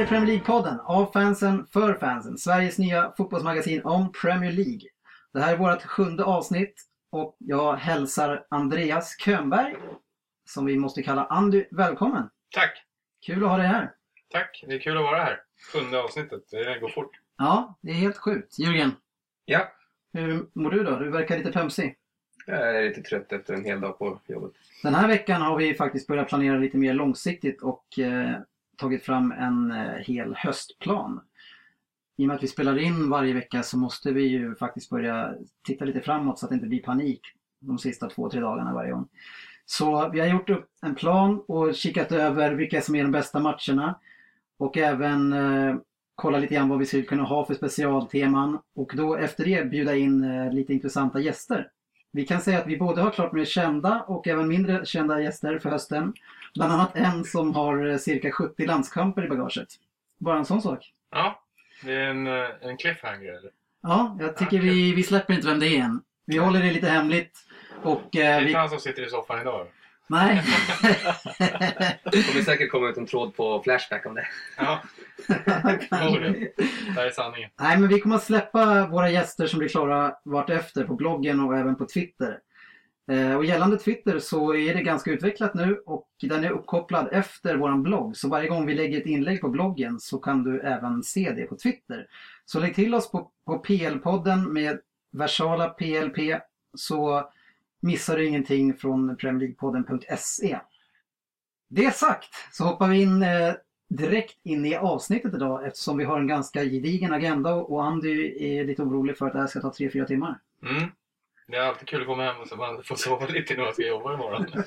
här är Premier League-podden av fansen för fansen. Sveriges nya fotbollsmagasin om Premier League. Det här är vårt sjunde avsnitt och jag hälsar Andreas Könberg, som vi måste kalla Andy, välkommen. Tack! Kul att ha dig här. Tack! Det är kul att vara här. Sjunde avsnittet. Det går fort. Ja, det är helt sjukt. Jörgen, Ja, hur mår du då? Du verkar lite pömsig. jag är lite trött efter en hel dag på jobbet. Den här veckan har vi faktiskt börjat planera lite mer långsiktigt och eh, tagit fram en eh, hel höstplan. I och med att vi spelar in varje vecka så måste vi ju faktiskt börja titta lite framåt så att det inte blir panik de sista två, tre dagarna varje gång. Så vi har gjort upp en plan och kikat över vilka som är de bästa matcherna. Och även eh, kolla lite grann vad vi skulle kunna ha för specialteman. Och då efter det bjuda in eh, lite intressanta gäster. Vi kan säga att vi både har klart med kända och även mindre kända gäster för hösten. Bland annat en som har eh, cirka 70 landskamper i bagaget. Bara en sån sak. Ja, det är en, eh, en cliffhanger eller? Ja, jag tycker Okej. vi, vi släpper inte vem det är än. Vi håller det lite hemligt. Och Det eh, är vi... inte han som sitter i soffan idag. Nej. Det kommer säkert komma ut en tråd på Flashback om det. Ja. Det här är sanningen. Nej, men vi kommer att släppa våra gäster som blir klara vartefter på bloggen och även på Twitter. Eh, och gällande Twitter så är det ganska utvecklat nu och den är uppkopplad efter våran blogg. Så varje gång vi lägger ett inlägg på bloggen så kan du även se det på Twitter. Så lägg till oss på, på PL-podden med versala PLP så missar du ingenting från PremierLeaguepodden.se. Det sagt så hoppar vi in eh, direkt in i avsnittet idag eftersom vi har en ganska gedigen agenda och Andy är lite orolig för att det här ska ta 3-4 timmar. Mm. Det är alltid kul att komma hem och så man får sova lite när man ska jobba imorgon.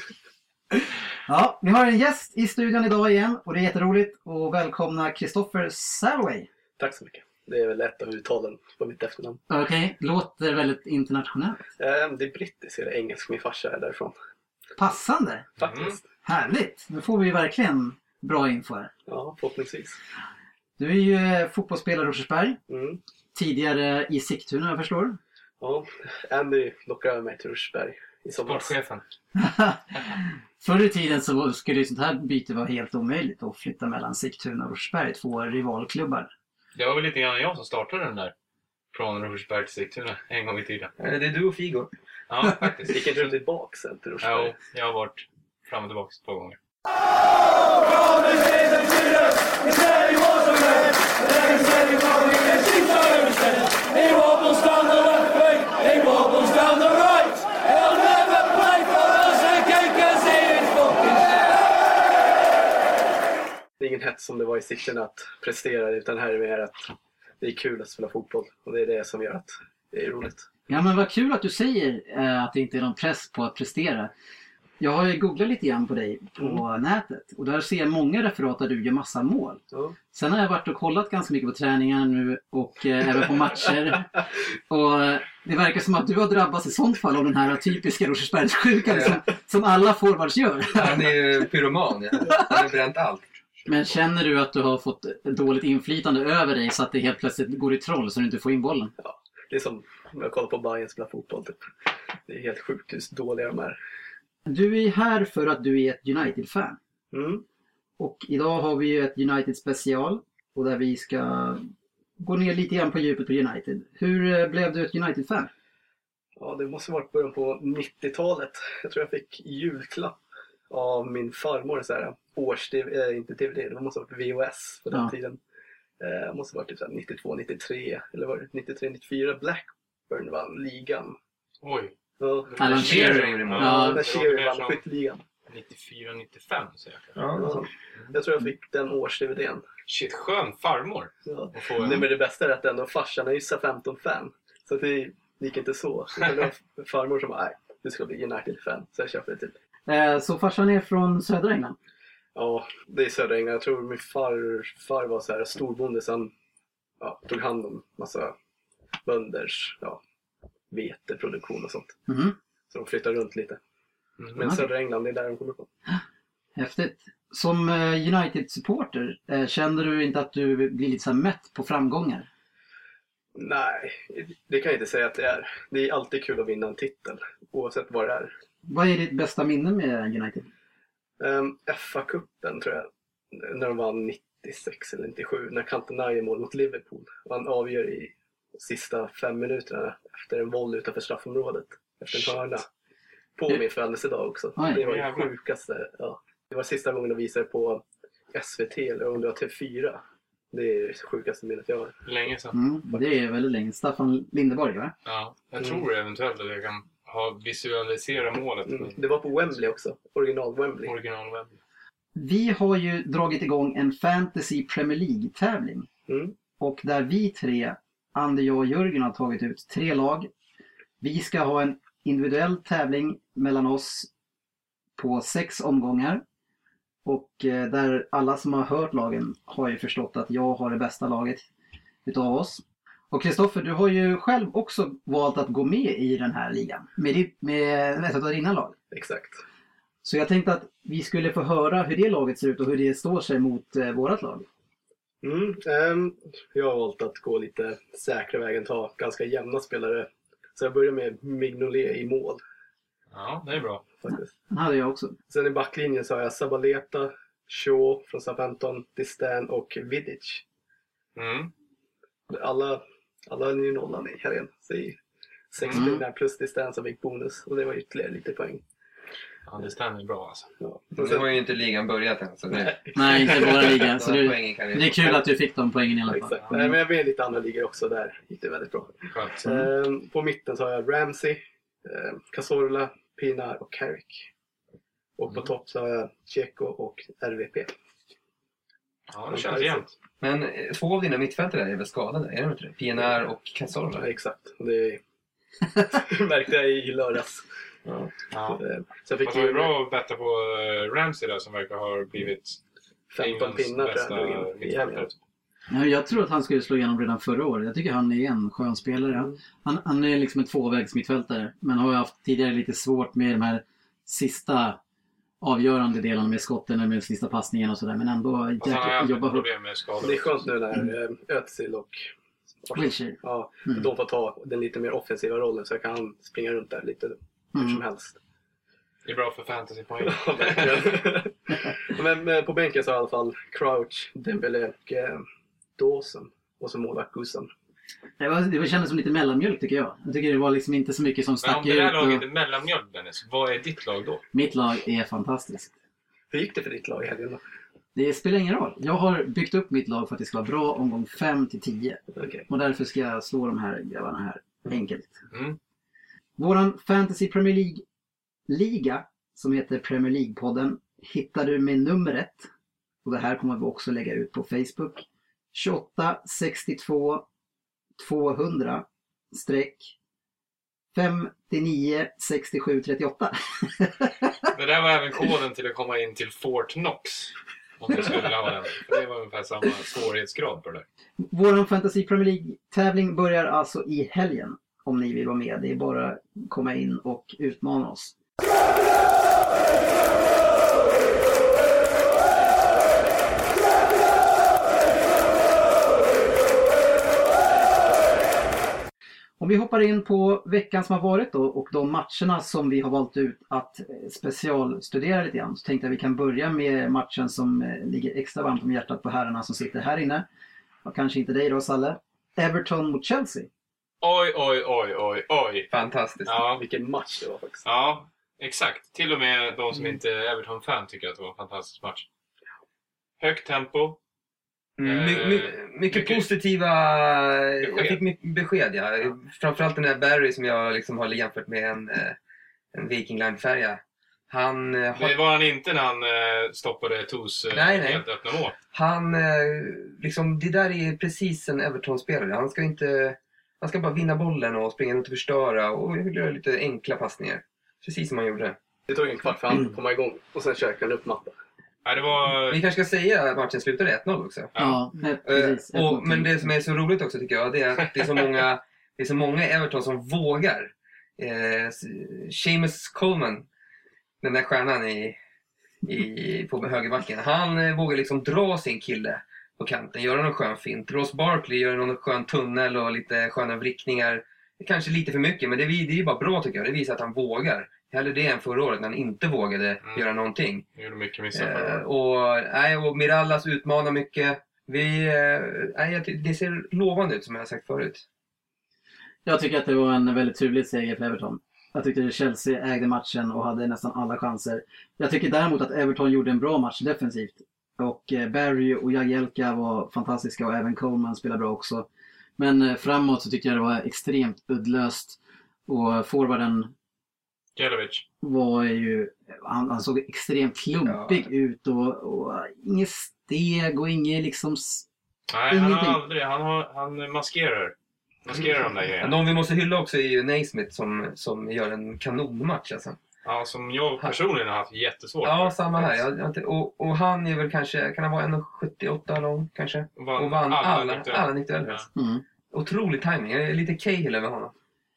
Ja, vi har en gäst i studion idag igen och det är jätteroligt och välkomna Christopher Salway. Tack så mycket. Det är väl ett av uttalen på mitt efternamn. Okej, låter väldigt internationellt. Eh, Det är brittiskt eller engelsk. Min farsa är därifrån. Passande! Faktiskt. Härligt! Nu får vi verkligen bra info här. Ja, förhoppningsvis. Du är ju fotbollsspelare i Rosersberg, Mm. tidigare i Sigtuna jag förstår. Ja, Andy lockade över mig till Rushberg i somras. Sportchefen. Förr i tiden så skulle ju sånt här byte vara helt omöjligt att flytta mellan Sigtuna och Rosersberg, två rivalklubbar. Det var väl lite grann jag som startade den där. Från Rosersberg till Sigtuna en gång i tiden. Eh, Det är du och Figo. Ja, faktiskt. Gick inte du tillbaka sen till Rushberg? Jo, jag har varit fram och tillbaka två gånger. He ingen hets som det var i sikten att prestera utan här är mer att det är kul att spela fotboll. Och det är det som gör att det är roligt. Ja men vad kul att du säger eh, att det inte är någon press på att prestera. Jag har ju googlat lite grann på dig på nätet och där ser jag många referat där du gör massa mål. Ja. Sen har jag varit och kollat ganska mycket på träningar nu och eh, även på matcher. Och eh, det verkar som att du har drabbats i sånt fall av den här typiska Rosersbergssjukan som, som alla forwards gör. Han är ju pyroman. ja. Han har bränt allt. Men känner du att du har fått dåligt inflytande över dig så att det helt plötsligt går i troll så du inte får in bollen? Det är som om jag kollar på Bayern spela fotboll. Typ. Det är helt sjukt hur dåliga de är. Du är här för att du är ett United-fan. Mm. Och idag har vi ju ett United special och där vi ska gå ner lite grann på djupet på United. Hur eh, blev du ett United-fan? Ja, det måste varit början på 90-talet. Jag tror jag fick julklapp av min farmor. Så här, års äh, inte DVD, det måste ha varit VHS på den Ja. tiden. Eh, det måste ha varit typ så här 92, 93 eller var det 93, 94. Blackburn vann ligan. Oj. Ja, Alan Shearer. Ja, när det var Shearer vann skytteligan. 94, 95 säger jag. Ja, Ja. Jag tror jag fick den års-DVDn. Shit, skön farmor. Ja. Att få en... Nej men det bästa är att ändå farsan är ju 15-fan. Så att det gick inte så. Det var farmor som bara, nej, du ska bli United-fan. Så jag köpte det typ. Eh, så farsan är från södra England? Ja, det är södra England. Jag tror min farfar var så här storbonde så han ja, tog hand om massa bönders ja, veteproduktion och sånt. Mhm. Så de flyttade runt lite. Mm. Men södra England, det är där de kommer ifrån. Häftigt. Som eh, United-supporter, eh, känner du inte att du blir lite så mätt på framgångar? Nej, det kan jag inte säga att det är. Det är alltid kul att vinna en titel, oavsett vad det är. Vad är ditt bästa minne med United? Um, FA-cupen tror jag, när de vann 96 eller 97 när Cantona gör mål mot Liverpool. Och han avgör i sista fem minuterna efter en volley utanför straffområdet. Efter en hörna. På min födelsedag också. Oj. det var det sjukaste. Ja. Det var sista gången de visade på SVT eller om det var TV4. Det är det sjukaste minnet jag har. Länge sedan. Mm, det är väldigt länge. Staffan Lindeborg va? Ja, jag Mm. tror eventuellt att jag kan ha visualisera målet. Mm. Det var på Wembley också. Original Wembley. Originalwebb. Vi har ju dragit igång en Fantasy Premier League-tävling. Mm. Och där vi tre, Ander, jag och Jörgen har tagit ut tre lag. Vi ska ha en individuell tävling mellan oss på sex omgångar. Och eh, där alla som har hört lagen har ju förstått att jag har det bästa laget utav oss. Och Kristoffer, du har ju själv också valt att gå med i den här ligan. Med, med ett av dina lag. Exakt. Så jag tänkte att vi skulle få höra hur det laget ser ut och hur det står sig mot eh, vårat lag. Mm, ehm, jag har valt att gå lite säkra vägen, ta ganska jämna spelare. Så jag börjar med Mignolet i mål. Ja, det är bra. Faktiskt. Den hade jag också. Sen i backlinjen så har jag Sabaleta, Shaw från Southampton, Distan och Vidic. Mm. Alla, alla är ju nollan i helgen. Så i sex Mm. pinnar plus Distan som fick bonus och det var ytterligare lite poäng. Ja, det stämmer bra alltså. Ja. Och Nu sen, har ju inte ligan börjat än så det, Nej, inte våra liga. Så några det, poängen kan vi det är kul att du fick de poängen i alla fall. exakt. Nej, men jag är i lite andra ligor också. Där gick det väldigt bra. Mm. Ehm, på mitten så har jag Ramsey, eh, Cazorla, Pinar och Carrick. Och på Mm. topp så har jag Checo och RVP. Ja, det känns jämnt. Men eh, två av dina mittfältare är väl skadade? Är de inte det? PNR och Ja, Cazorla? exakt. Det märkte jag i lördags. Ja. Ja. Eh, Så jag fick Fast det var ju bra att betta på eh, Ramsey där som verkar ha blivit 15 Englands pinnar bästa mittfältare. Ja, jag tror att han skulle slå igenom redan förra året. Jag tycker han är en skön spelare. Han, han är liksom en tvåvägs mittfältare. Men har ju haft tidigare lite svårt med de här sista avgörande delarna med skotten med sista passningen och sådär. Men ändå haft jobba hårt. problem med skador. Det är skönt nu när Mm. eh, Özil och Wilshere. ja, Mm. de får ta den lite mer offensiva rollen så jag kan springa runt där lite hur som Mm. helst. Det är bra för fantasypoäng. Men eh, på bänken så har jag i alla fall Crouch, Dembele och eh, Dawson. Och så målvakt Gusen. Det, var, det kändes som lite mellanmjölk tycker jag. Jag tycker det var liksom inte så mycket som Men stack om det där ut. laget Och är mellanmjölk Dennis, vad är ditt lag då? mitt lag är fantastiskt. Hur gick det för ditt lag i helgen då? Det spelar ingen roll. Jag har byggt upp mitt lag för att det ska vara bra omgång 5 till 10. Okej. Och därför ska jag slå de här grabbarna här enkelt. Mm. Våran Fantasy Premier League-liga som heter Premier League-podden hittar du med numret. Och det här kommer vi också lägga ut på Facebook. 28 62 200 streck 59 67 38. Det där var även koden till att komma in till Fort Knox. Om du skulle ha den. Det var ungefär samma svårighetsgrad på det där. Våran Fantasy Premier League-tävling börjar alltså i helgen. Om ni vill vara med. Det är bara att komma in och utmana oss. Om vi hoppar in på veckan som har varit då och de matcherna som vi har valt ut att eh, specialstudera lite grann. Så tänkte jag vi kan börja med matchen som eh, ligger extra varmt om hjärtat på herrarna som sitter här inne. Och kanske inte dig då Salle. Everton mot Chelsea. Oj, oj, oj, oj, oj. Fantastiskt. Ja, Vilken match det var faktiskt. ja exakt. Till och med de som Mm. inte är Everton-fan tycker att det var en fantastisk match. Högt tempo. Mm, my, my, mycket, mycket- positiva Besked. Jag fick mycket besked. Ja. Ja. Framförallt den där Barry som jag liksom har jämfört med en, eh, en Viking Line-färja. Han, eh, har, Det var han inte när han eh, stoppade Tos eh, Nej, nej. helt öppna mål. han eh, liksom, det där är precis en Everton-spelare. Han ska inte... Han ska bara vinna bollen och springa runt och förstöra och göra lite enkla passningar. Precis som han gjorde. Det tog en kvart för han att komma igång och sen käkade han upp matta. Nej, det var... Vi kanske ska säga att matchen slutade 1-0 också. Ja, eh, precis. och, men det som är så roligt också tycker jag, det är att det är så många, det är så många Everton som vågar. Eh, Seamus Coleman, den där stjärnan i, i, på högerbacken, han eh, vågar liksom dra sin kille på kanten, göra någon skön fint. Ross Barkley gör någon skön tunnel och lite sköna vrickningar. kanske lite för mycket, men det, är- det är ju bara bra tycker jag. Det visar att han vågar. Hellre det än förra året när han inte vågade Mm. göra någonting. Gjorde mycket missar Eh, och, nej, och Mirallas utmanar mycket. Vi, eh, nej, det ser lovande ut som jag har sagt förut. Jag tycker att det var en väldigt turlig seger för Everton. Jag tyckte Chelsea ägde matchen och hade nästan alla chanser. Jag tycker däremot att Everton gjorde en bra match defensivt. Och eh, Barry och Jagielka var fantastiska och även Coleman spelade bra också. Men eh, framåt så tycker jag det var extremt uddlöst. Och forwarden Jelovic. var ju, han, han såg extremt klumpig Ja. ut och, och inget steg och inget liksom... Nej, han Ingenting. har aldrig... Han, har, han maskerar. Maskerar de där grejerna. Någon vi måste hylla också är ju Naismith som, som gör en kanonmatch alltså. Ja, som jag personligen har haft jättesvårt Ja, för. samma här. Jag, jag, och, och han är väl kanske, kan han vara 1,78 lång kanske? Vann Och vann alla, alla 90 Ja. Mm. Otrolig timing. Jag är lite Cahill över honom.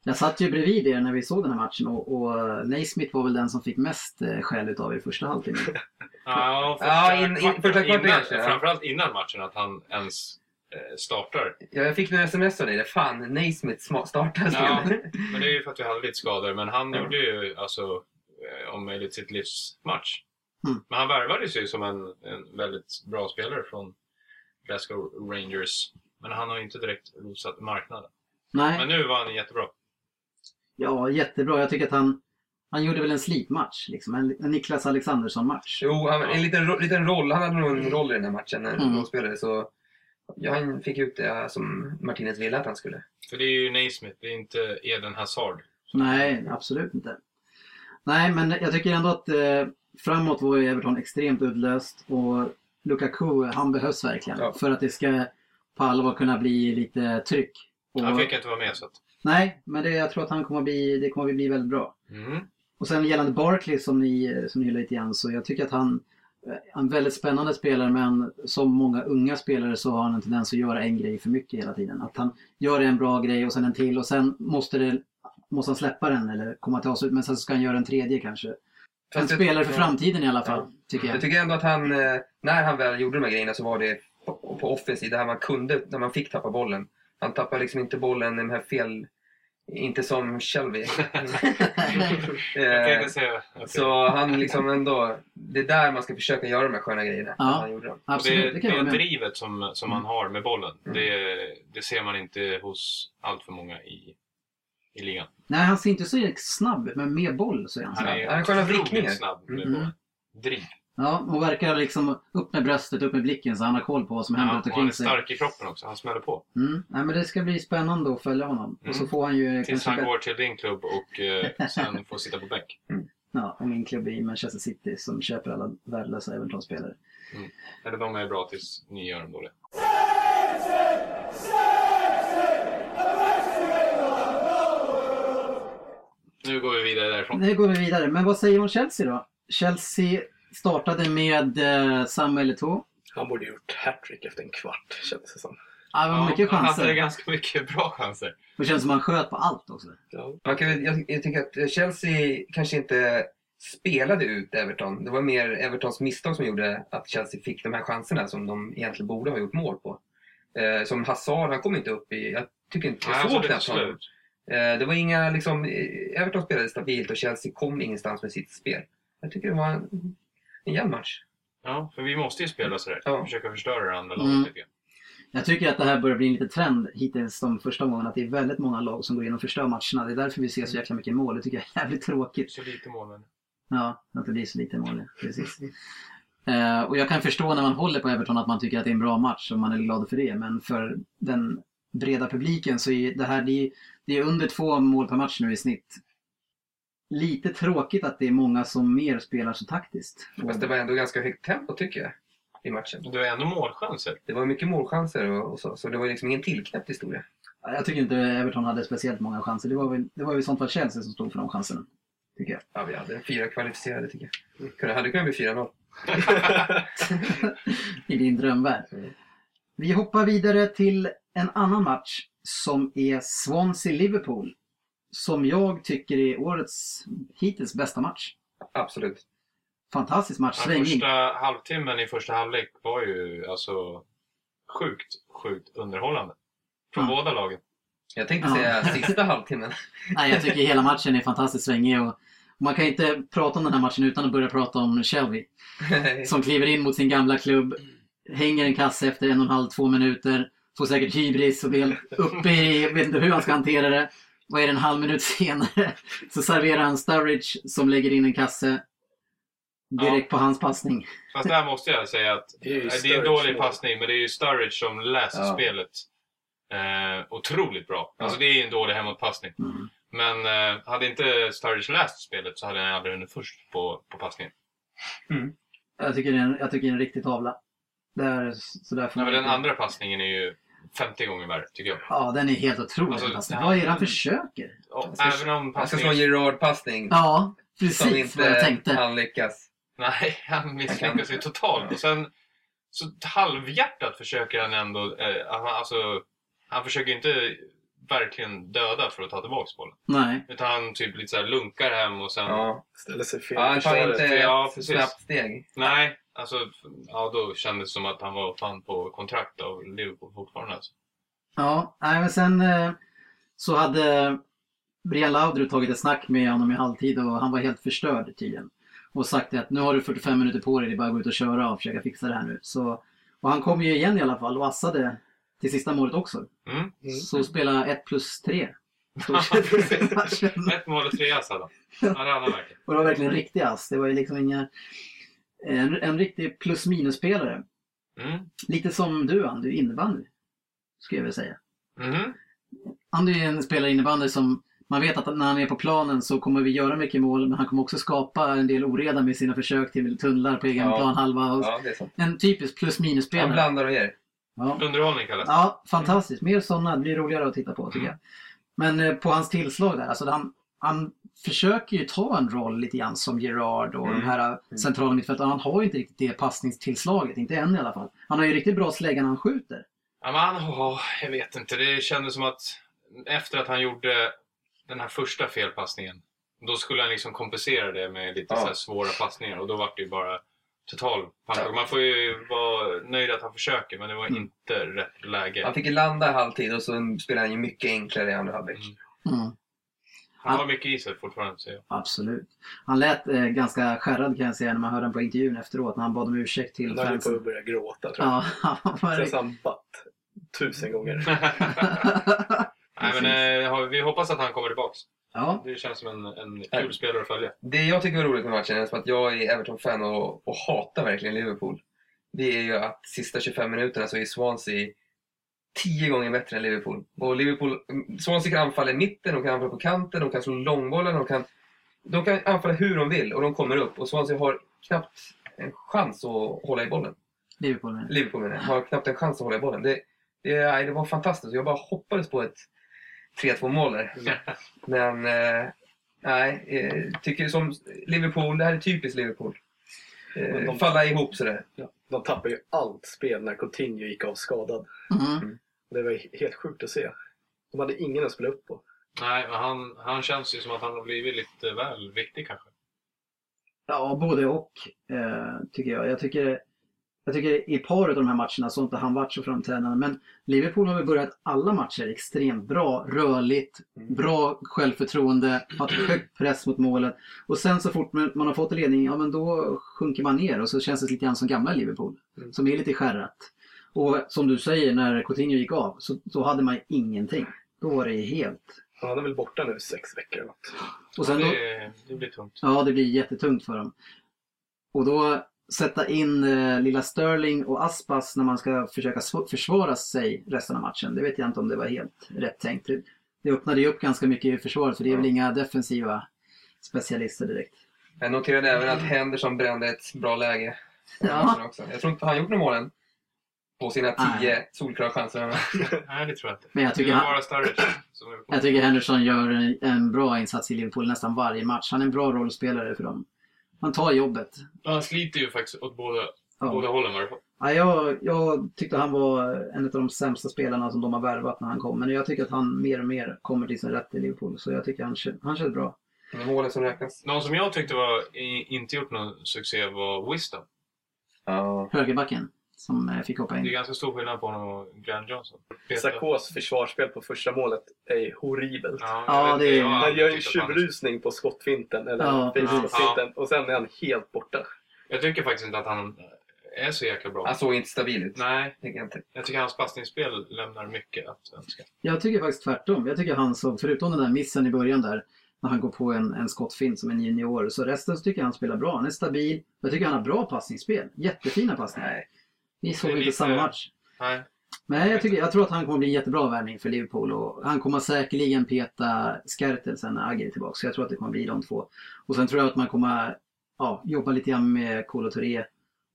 Jag satt ju bredvid er när vi såg den här matchen och, och Naismith var väl den som fick mest eh, skäll utav er i första halvtimmen. Ja, första, Ja, in- in- kvarten första kvarten innan, kanske, ja. Framförallt innan matchen, att han ens eh, startar. Ja, jag fick några sms av dig. där. Fan, Naismith startar Ja. Men det är ju för att vi hade lite skador. Men han Ja. gjorde ju alltså eh, om möjligt sitt livs match. Mm. Men han värvades ju som en, en väldigt bra spelare från Glasgow Rangers. Men han har ju inte direkt rosat marknaden. Nej, Men nu var han jättebra. Ja jättebra. Jag tycker att han, han gjorde väl en slipmatch. Liksom. En, en Niklas Alexandersson-match. Jo, han, en liten, liten roll. Han hade nog en roll i den här matchen när Mm. de spelade. Så ja, han fick ut det som Martinez ville att han skulle. För det är ju Naismith, det är inte Eden Hazard. Nej, absolut inte. Nej, men jag tycker ändå att eh, framåt var ju Everton extremt uddlöst och Lukaku, han behövs verkligen Ja. för att det ska på allvar kunna bli lite tryck. Och, Han fick inte vara med så att... Nej, men det, jag tror att han kommer att bli, det kommer att bli väldigt bra. Mm. Och sen gällande Barkley som ni, som ni hyllar lite grann så jag tycker att han är en väldigt spännande spelare men som många unga spelare så har han en tendens att göra en grej för mycket hela tiden. Att han gör en bra grej och sen en till och sen måste, det, måste han släppa den eller komma till avslut men sen ska han göra en tredje kanske. En Fast jag- spelare för framtiden i alla fall, Ja. tycker jag. Jag tycker ändå att han, eh, när han väl gjorde de här grejerna så var det på, på offensiv, där man kunde, där man fick tappa bollen. Han tappade liksom inte bollen i de här fel, inte som Shelby. Jag kan eh, så han liksom ändå, det är där man ska försöka göra de här sköna grejerna. Ja. Han gjorde dem. Absolut, det, det det drivet som, som han har med bollen, Mm. det, det ser man inte hos allt för många i, i ligan. Nej, han ser inte så snabb men med boll så är han Han snabb. är Han sköna otroligt vrickningar. snabb med Mm. bollen. Driv. Ja, och verkar liksom upp med bröstet, upp med blicken så han har koll på vad som händer Ja, runt och han omkring är sig. stark i kroppen också, han smäller på. Mm. Nej, men det ska bli spännande att följa honom. Och så Mm. får han ju Tills kanske han går till din klubb och eh, sen får sitta på bänk. Ja, och min klubb i Manchester City som köper alla värdelösa Everton-spelare. Eller de är bra tills ni gör dem dåliga. Nu går vi vidare därifrån. Nu går vi vidare. Men vad säger om Chelsea då? Chelsea startade med eh, Samuel Eto'o. Han borde gjort hattrick efter en kvart kändes det som. Ja, det var mycket han hade chanser. ganska mycket bra chanser. Det känns som han sköt på allt också. Ja. Man kan, väl- jag, jag tycker att Chelsea kanske inte spelade ut Everton. Det var mer Evertons misstag som gjorde att Chelsea fick de här chanserna som de egentligen borde ha gjort mål på. Eh, som Hazard, han kom inte upp i... Jag tycker inte jag såg knappt honom. slut. Eh, det var inga liksom... eh, Everton spelade stabilt och Chelsea kom ingenstans med sitt spel. Jag tycker det var en, en jämn match. Ja, för vi måste ju spela sådär. Ja. Försöka förstöra det andra Mm. laget lite grann. Jag tycker att det här börjar bli en liten trend hittills de första gångerna. Att det är väldigt många lag som går in och förstör matcherna. Det är därför vi ser så jäkla mycket mål. Det tycker jag är jävligt tråkigt. Så lite mål men... Ja, att det blir så lite mål. Precis. Eh, och jag kan förstå när man håller på Everton att man tycker att det är en bra match och man är glad för det. Men för den breda publiken så är det här det är, det är under två mål per match nu i snitt. Lite tråkigt att det är många som mer spelar så taktiskt. Fast det var ändå ganska högt tempo tycker jag i matchen. Du har ändå målchanser. Det var mycket målchanser och, och så, så det var liksom ingen tillknäppt historia. Jag tycker inte Everton hade speciellt många chanser. Det var väl, det var ju i sånt fall Chelsea som stod för de chanserna. Tycker jag. Ja, vi hade fyra kvalificerade tycker jag. Kunde, hade kunnat bli 4-0. I din drömvärld. Vi hoppar vidare till en annan match som är Swansea-Liverpool. Som jag tycker är årets hittills bästa match. Absolut. Fantastisk match, Den svängig. första halvtimmen i första halvlek var ju alltså sjukt, sjukt underhållande. Från Ja. båda lagen. Jag tänkte Ja. säga sista halvtimmen. Nej, jag tycker hela matchen är fantastiskt svängig och man kan inte prata om den här matchen utan att börja prata om Shelby. Som kliver in mot sin gamla klubb, hänger en kasse efter en och en halv, två minuter, får säkert hybris och blir uppe i, vet inte hur han ska hantera det. Vad är det, en halv minut senare så serverar han Sturridge som lägger in en kasse direkt på hans passning. Fast där måste jag säga att Det är ju det är en dålig mål. passning, men det är ju Sturridge som läser Ja. spelet. Eh, otroligt bra. Ja. Alltså det är ju en dålig hemåtpassning. Mm. Men eh, hade inte Sturridge läst spelet så hade han aldrig hunnit först på, på passningen. Jag tycker det är en, jag tycker det är en riktig tavla. Det är, så där får Ja, man men den andra passningen är ju 50 gånger värre, tycker jag. Ja, den är helt otrolig. Alltså, den ja. Vad är det han försöker? Och, Jag ska- även om Han ska slå passningen... en Gerard-passning Ja, som precis vad jag inte tänkte. han lyckas. Nej, han misslyckas ju totalt. Och sen så halvhjärtat försöker han ändå... Eh, han, alltså, han försöker inte verkligen döda för att ta tillbaka bollen. Nej. Utan han typ lite så här lunkar hem och sen... Ja. Ställer sig fel Ja, han tar inte Ja, ett precis. snabbt steg. Nej, alltså ja, då kändes det som att han var fan på kontrakt av Liverpool fortfarande. Alltså. Ja, nej, men sen eh, så hade Brian Laudrup tagit ett snack med honom i halvtid och han var helt förstörd tydligen. Och sagt att nu har du 45 minuter på dig, det är bara att gå ut och köra och försöka fixa det här nu. Så, och han kom ju igen i alla fall och assade till sista målet också. Mm. Mm. Så spela 1 plus 3. Stort sett i matchen. Ett mål och tre ass hade han. Ja, det hade han verkligen. Och det var verkligen en riktig ass. Det var ju liksom inga... En, en riktig plus minus-spelare. Mm. Lite som du Andy, innebandy. Skulle jag vilja säga. Mhm. Han är en spelare innebandy som man vet att när han är på planen så kommer vi göra mycket mål men han kommer också skapa en del oreda med sina försök till tunnlar på egen Ja. planhalva. Och Ja. En typisk plus Han minus-spelare. blandar och ger. Ja. Underhållning kallas det. ja, fantastiskt. Mer sådana, det blir roligare att titta på tycker jag. Men eh, på hans tillslag där, alltså han, han försöker ju ta en roll lite grann som Gerard och Mm. de här eh, centrala mittfältarna. Han har ju inte riktigt det passningstillslaget, inte än i alla fall. Han har ju riktigt bra slägga när han skjuter. Ja, men han, åh, jag vet inte. Det kändes som att efter att han gjorde den här första felpassningen, då skulle han liksom kompensera det med lite Ja. så här svåra passningar och då var det ju bara total pannkaka. Man får ju vara nöjd att han försöker, men det var Mm. inte rätt läge. Han fick ju landa i halvtid och så spelade han ju mycket enklare i andra halvlek. Mm. Mm. Han har mycket i sig fortfarande, säger jag. Absolut. Han lät eh, ganska skärrad kan jag säga när man hörde honom på intervjun efteråt när han bad om ursäkt till Han höll på fansen. att börja gråta tror jag. Ja, han var Sen han batt tusen gånger. Nej, men eh, vi hoppas att han kommer tillbaks. ja, Det känns som en, en kul spelare att följa. Det jag tycker var roligt med matchen, eftersom att jag är Everton-fan och, och hatar verkligen Liverpool, det är ju att sista 25 minuterna så är Swansea tio gånger bättre än Liverpool. Och Liverpool, Swansea kan anfalla i mitten, de kan anfalla på kanten, de kan slå långbollar, de kan, de kan anfalla hur de vill och de kommer upp. Och Swansea har knappt en chans att hålla i bollen. Liverpool med. Liverpool menar jag, har knappt en chans att hålla i bollen. Det, det, det var fantastiskt. Jag bara hoppades på ett 3-2 mål där. Men eh, nej, eh, tycker som Liverpool, det här är typiskt Liverpool. Men Eh, de- falla ihop sådär. De tappade ju allt spel när Coutinho gick av skadad. Mm. Det var helt sjukt att se. De hade ingen att spela upp på. Nej, men han, han känns ju som att han har blivit lite väl viktig kanske. Ja, både och eh, tycker jag. Jag tycker, jag tycker i par av de här matcherna så har inte han varit så framträdande. Men Liverpool har väl börjat alla matcher extremt bra, rörligt, Mm. bra självförtroende, har ett högt press mot målet. Och sen så fort man man har fått ledning, ja men då sjunker man ner och så känns det lite grann som gamla Liverpool. Mm. Som är lite skärrat. Och som du säger, när Coutinho gick av så, så hade man ingenting. Då var det helt... Han är väl borta nu sex veckor eller något. Och sen då, det, det blir tungt. Ja, det blir jättetungt för dem. Och då sätta in eh, lilla Sterling och Aspas när man ska försöka sv- försvara sig resten av matchen. Det vet jag inte om det var helt rätt tänkt. Det, det öppnade ju upp ganska mycket i försvaret för det är väl Ja. inga defensiva specialister direkt. Jag noterade även att Henderson brände ett bra läge. Ja. Också. Jag tror inte han gjort några målen på sina tio Nej. solklara chanser. Nej, det tror jag inte. Men jag Det tycker, han, bara Sturridge jag tycker Henderson gör en, en bra insats i Liverpool nästan varje match. Han är en bra rollspelare för dem. Han tar jobbet. Han sliter ju faktiskt åt båda, Ja. båda hållen i fall. Ja, jag, jag tyckte han var en av de sämsta spelarna som de har värvat när han kom. Men jag tycker att han mer och mer kommer till sin rätt i Liverpool. Så jag tycker han, kör- han känns bra. Det är målen som räknas. Någon som jag tyckte var inte gjort någon succé var Wisdom. Ja. Högerbacken. Som eh, fick hoppa Det är in. ganska stor skillnad på honom och Grant Johnson. Sakos försvarsspel på första målet är horribelt. Ja, Ja, det är- Han gör han- tjurrusning på skottfinten, eller Ja, friskottsfinten, och sen är han helt borta. Jag tycker faktiskt inte att han är så jäkla bra. Han såg inte stabil ut. Nej, Tycker jag inte. jag tycker hans passningsspel lämnar mycket att önska. Jag tycker faktiskt tvärtom. Jag tycker han såg, förutom den där missen i början där, när han går på en, en skottfint som en junior, så resten så tycker jag han spelar bra. Han är stabil. Jag tycker han har bra passningsspel. Jättefina passningar. Nej. Vi såg Det inte samma match. Nej, Nej, jag, tycker, jag tror att han kommer bli en jättebra värvning för Liverpool och han kommer säkerligen peta Skertel sen när Agger är tillbaka. Så jag tror att det kommer bli de två. Och sen tror jag att man kommer ja, jobba lite grann med Kolo Touré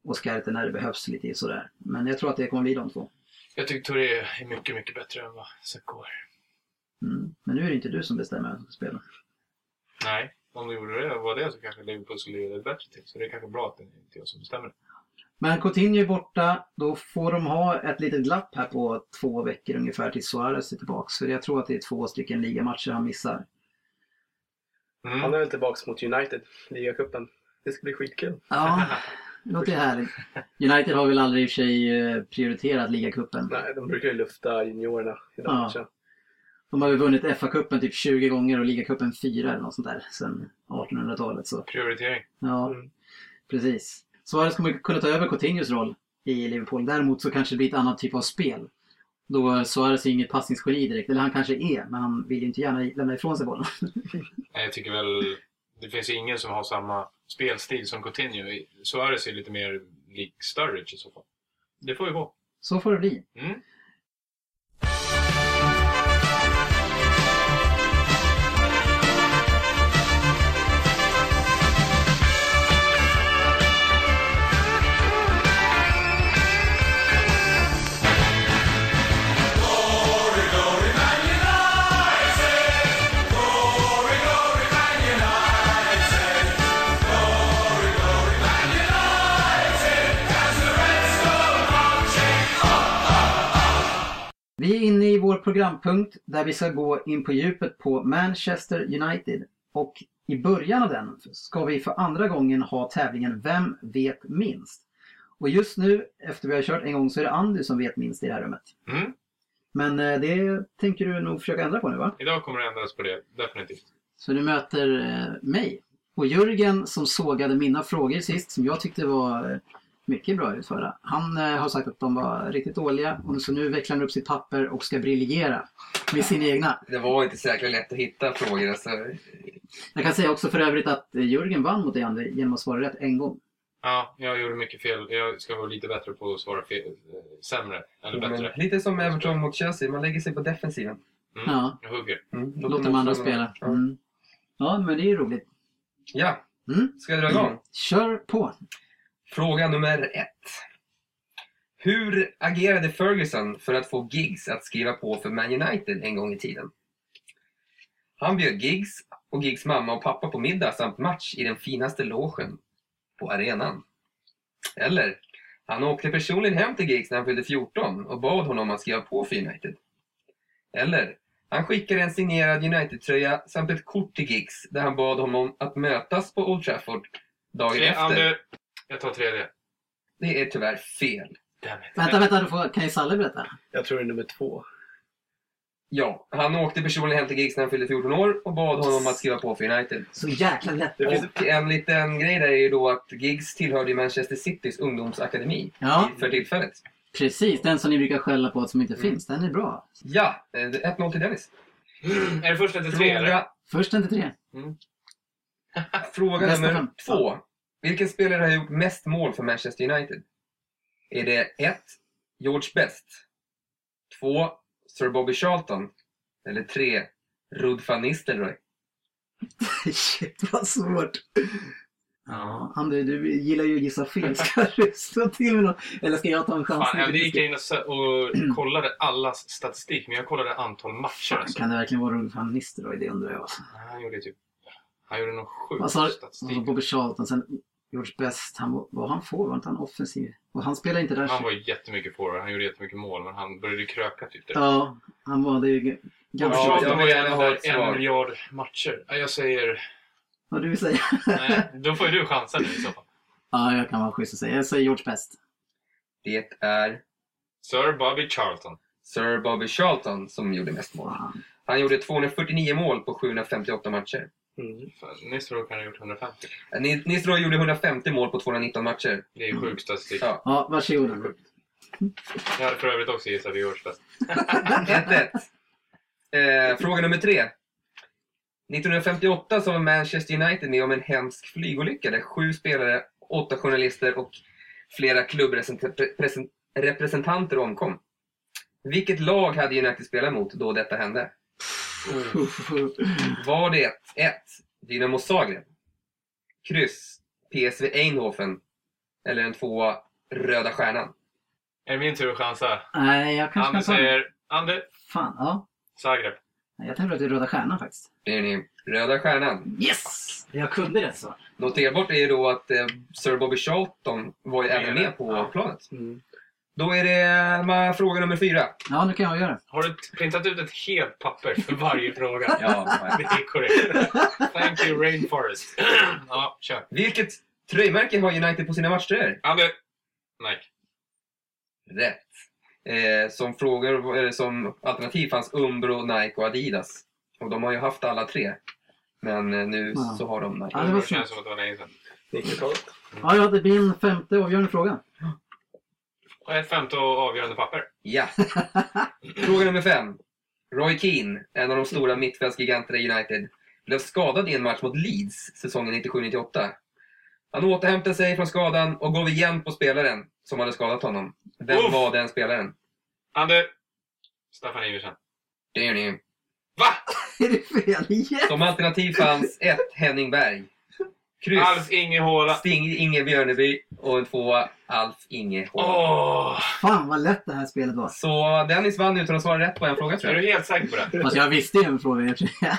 och Skertel när det behövs lite sådär. Men jag tror att det kommer bli de två. jag tycker Touré är mycket, mycket bättre än vad Sakko är. Mm. Men nu är det inte du som bestämmer vem som ska spela. Nej, om du gjorde det var det så kanske Liverpool skulle göra det bättre till. Så det är kanske bra att det inte är jag som bestämmer. Men Coutinho är borta. Då får de ha ett litet glapp här på två veckor ungefär tills Suarez är tillbaka. För jag tror att det är två stycken ligamatcher han missar. Mm. Han är väl tillbaka mot United, ligacupen. Det ska bli skitkul. Ja, det låter härligt. United har väl aldrig i och för sig eh, prioriterat ligacupen. Nej, de brukar ju lufta juniorerna i den Ja. matchen. De har ju vunnit FA-cupen typ 20 gånger och ligacupen 4 eller något sånt där sen 1800-talet. Så Prioritering. ja, Mm. precis. Suarez kommer kunna ta över Coutinhos roll i Liverpool. Däremot så kanske det blir ett annat typ av spel. Då Suarez är inget passningsgeni direkt, eller han kanske är, men han vill ju inte gärna lämna ifrån sig bollen. Nej, jag tycker väl... Det finns ju ingen som har samma spelstil som Coutinho. Suarez är lite mer lik Sturridge i så fall. Det får ju gå. Så får det bli. Mm. Vi är inne i vår programpunkt där vi ska gå in på djupet på Manchester United. Och i början av den ska vi för andra gången ha tävlingen Vem vet minst? Och just nu, efter vi har kört en gång, så är det Andy som vet minst i det här rummet. Mm. Men eh, det tänker du nog försöka ändra på nu va? Idag kommer det ändras på det, definitivt. Så du möter eh, mig. Och Jörgen som sågade mina frågor sist, som jag tyckte var eh, mycket bra utförda. Han eh, har sagt att de var riktigt dåliga och så nu vecklar han upp sitt papper och ska briljera med sina egna. Det var inte säkert lätt att hitta frågor. Alltså, Jag kan säga också för övrigt att Jörgen vann mot dig Andy genom att svara rätt en gång. Ja, jag gjorde mycket fel. Jag ska vara lite bättre på att svara fel, eh, sämre. Eller men, bättre. lite som Everton mot Chelsea, man lägger sig på defensiven. Mm. Ja. Jag hugger. Mm, Låt de andra spela. Ja. Mm. Ja, men det är ju roligt. ja, Mm. ska jag dra igång? Kör på! Fråga nummer ett. Hur agerade Ferguson för att få Giggs att skriva på för Man United en gång i tiden? Han bjöd Giggs och Giggs mamma och pappa på middag samt match i den finaste logen på arenan. Eller, han åkte personligen hem till Giggs när han fyllde 14 och bad honom att skriva på för United. Eller, han skickade en signerad United-tröja samt ett kort till Giggs där han bad honom att mötas på Old Trafford dagen efter. Jag tar tredje. Det är tyvärr fel. Vänta, vänta, då får, kan ju Salle berätta? Jag tror det är nummer två. Ja, han åkte personligen hem till Giggs när han fyllde 14 år och bad honom att skriva på för United. Så jäkla lätt! Det finns, Och en liten grej där är ju då att Giggs tillhörde Manchester Citys ungdomsakademi Ja, för tillfället. precis. Den som ni brukar skälla på som inte Mm. finns, den är bra. Ja, eh, 1-0 till Dennis. Mm. Är det första till tre eller? Fråga, Först en till tre. fråga Bästa nummer fem. två. Vilken spelare har gjort mest mål för Manchester United? Är det 1. George Best 2. Sir Bobby Charlton eller 3. Rud van Nistelrooy? Shit vad svårt. Ja, Andy, du gillar ju att gissa fel. Ska du slå till med något? Eller ska jag ta en chans? Fan, jag gick in och, och kollade allas statistik, men jag kollade antal matcher. Fan, Alltså. kan det verkligen vara Rolf van Nistelrooy? Det undrar jag. Alltså. Han gjorde typ... Han gjorde någon sjuk du? statistik. Alltså, Bobby Charlton, sen George Best. Han var, var han får? Var inte han offensiv? Och han spelade inte där. Han var jättemycket forward, han gjorde jättemycket mål, men han började kröka typ direkt. Ja, han var det. Ganska... Ja, ja, jag var en, en miljard matcher. Ja, Jag säger... Vad du vill säga? Nej, då får ju du chansen nu i så fall. ja, jag kan vara schysst och säga. Jag säger George Best. Det är Sir Bobby Charlton. Sir Bobby Charlton som gjorde mest mål. Han gjorde 249 mål på 758 matcher. Mm. Nistelrooy kan ha gjort 150. Ni- Nistelrooy gjorde 150 mål på 219 matcher. Det är sjuk statistik. Ja. Ja, varsågod. Jag hade för övrigt också gissat i årsfest. 1-1. Eh, fråga nummer tre. 1958 så var Manchester United med om en hemsk flygolycka där sju spelare, åtta journalister och flera klubbrepresentanter omkom. Vilket lag hade United spelat mot då detta hände? Var det 1. Dynamo Zagreb? Kryss. PSV Eindhoven? Eller en tvåa Röda Stjärnan? Är det min tur att chansa? Nej, jag kanske Anders kan ta säger Ander Fan, ja. Zagreb. Nej, Jag tänkte att det är Röda Stjärnan faktiskt. Det är ni. Röda Stjärnan. Yes! Jag kunde rätt så. Noterbart är ju då att eh, Sir Bobby Charlton var ju även det. med på Ja. planet. Mm. Då är det ma, fråga nummer fyra. Ja, nu kan jag göra det. Har du printat ut ett helt papper för varje fråga? Ja, Det är korrekt. Thank you Rainforest. ja, kör. Vilket tröjmärke har United på sina matchtröjor? Ander. Nike. Rätt. Eh, som, frågor, eller som alternativ fanns Umbro, Nike och Adidas. Och de har ju haft alla tre. Men eh, nu Ja. så har de Nike. Ja, det var det känns som att det var länge sedan. 90-talet. Ja, ja, det blir en femte avgörande fråga. Och ett femte och avgörande papper. Ja. Fråga nummer fem. Roy Keane, en av de stora mittfältsgiganterna i United, blev skadad i en match mot Leeds säsongen 97-98. Han återhämtade sig från skadan och gav igen på spelaren som hade skadat honom. Vem Uff. var den spelaren? Ander. Staffan Iversen. Det är ni. Va? är det fel igen? Som alternativ fanns ett Henning Berg. Kryss. Alf Inge Håla. Sting Inge Björneby och en tvåa Alf Inge. Åh! Fan vad lätt det här spelet var. Så Dennis vann utan att svara rätt på en fråga tror Är jag. du helt säker på det? Fast jag visste ju en fråga. jag tror.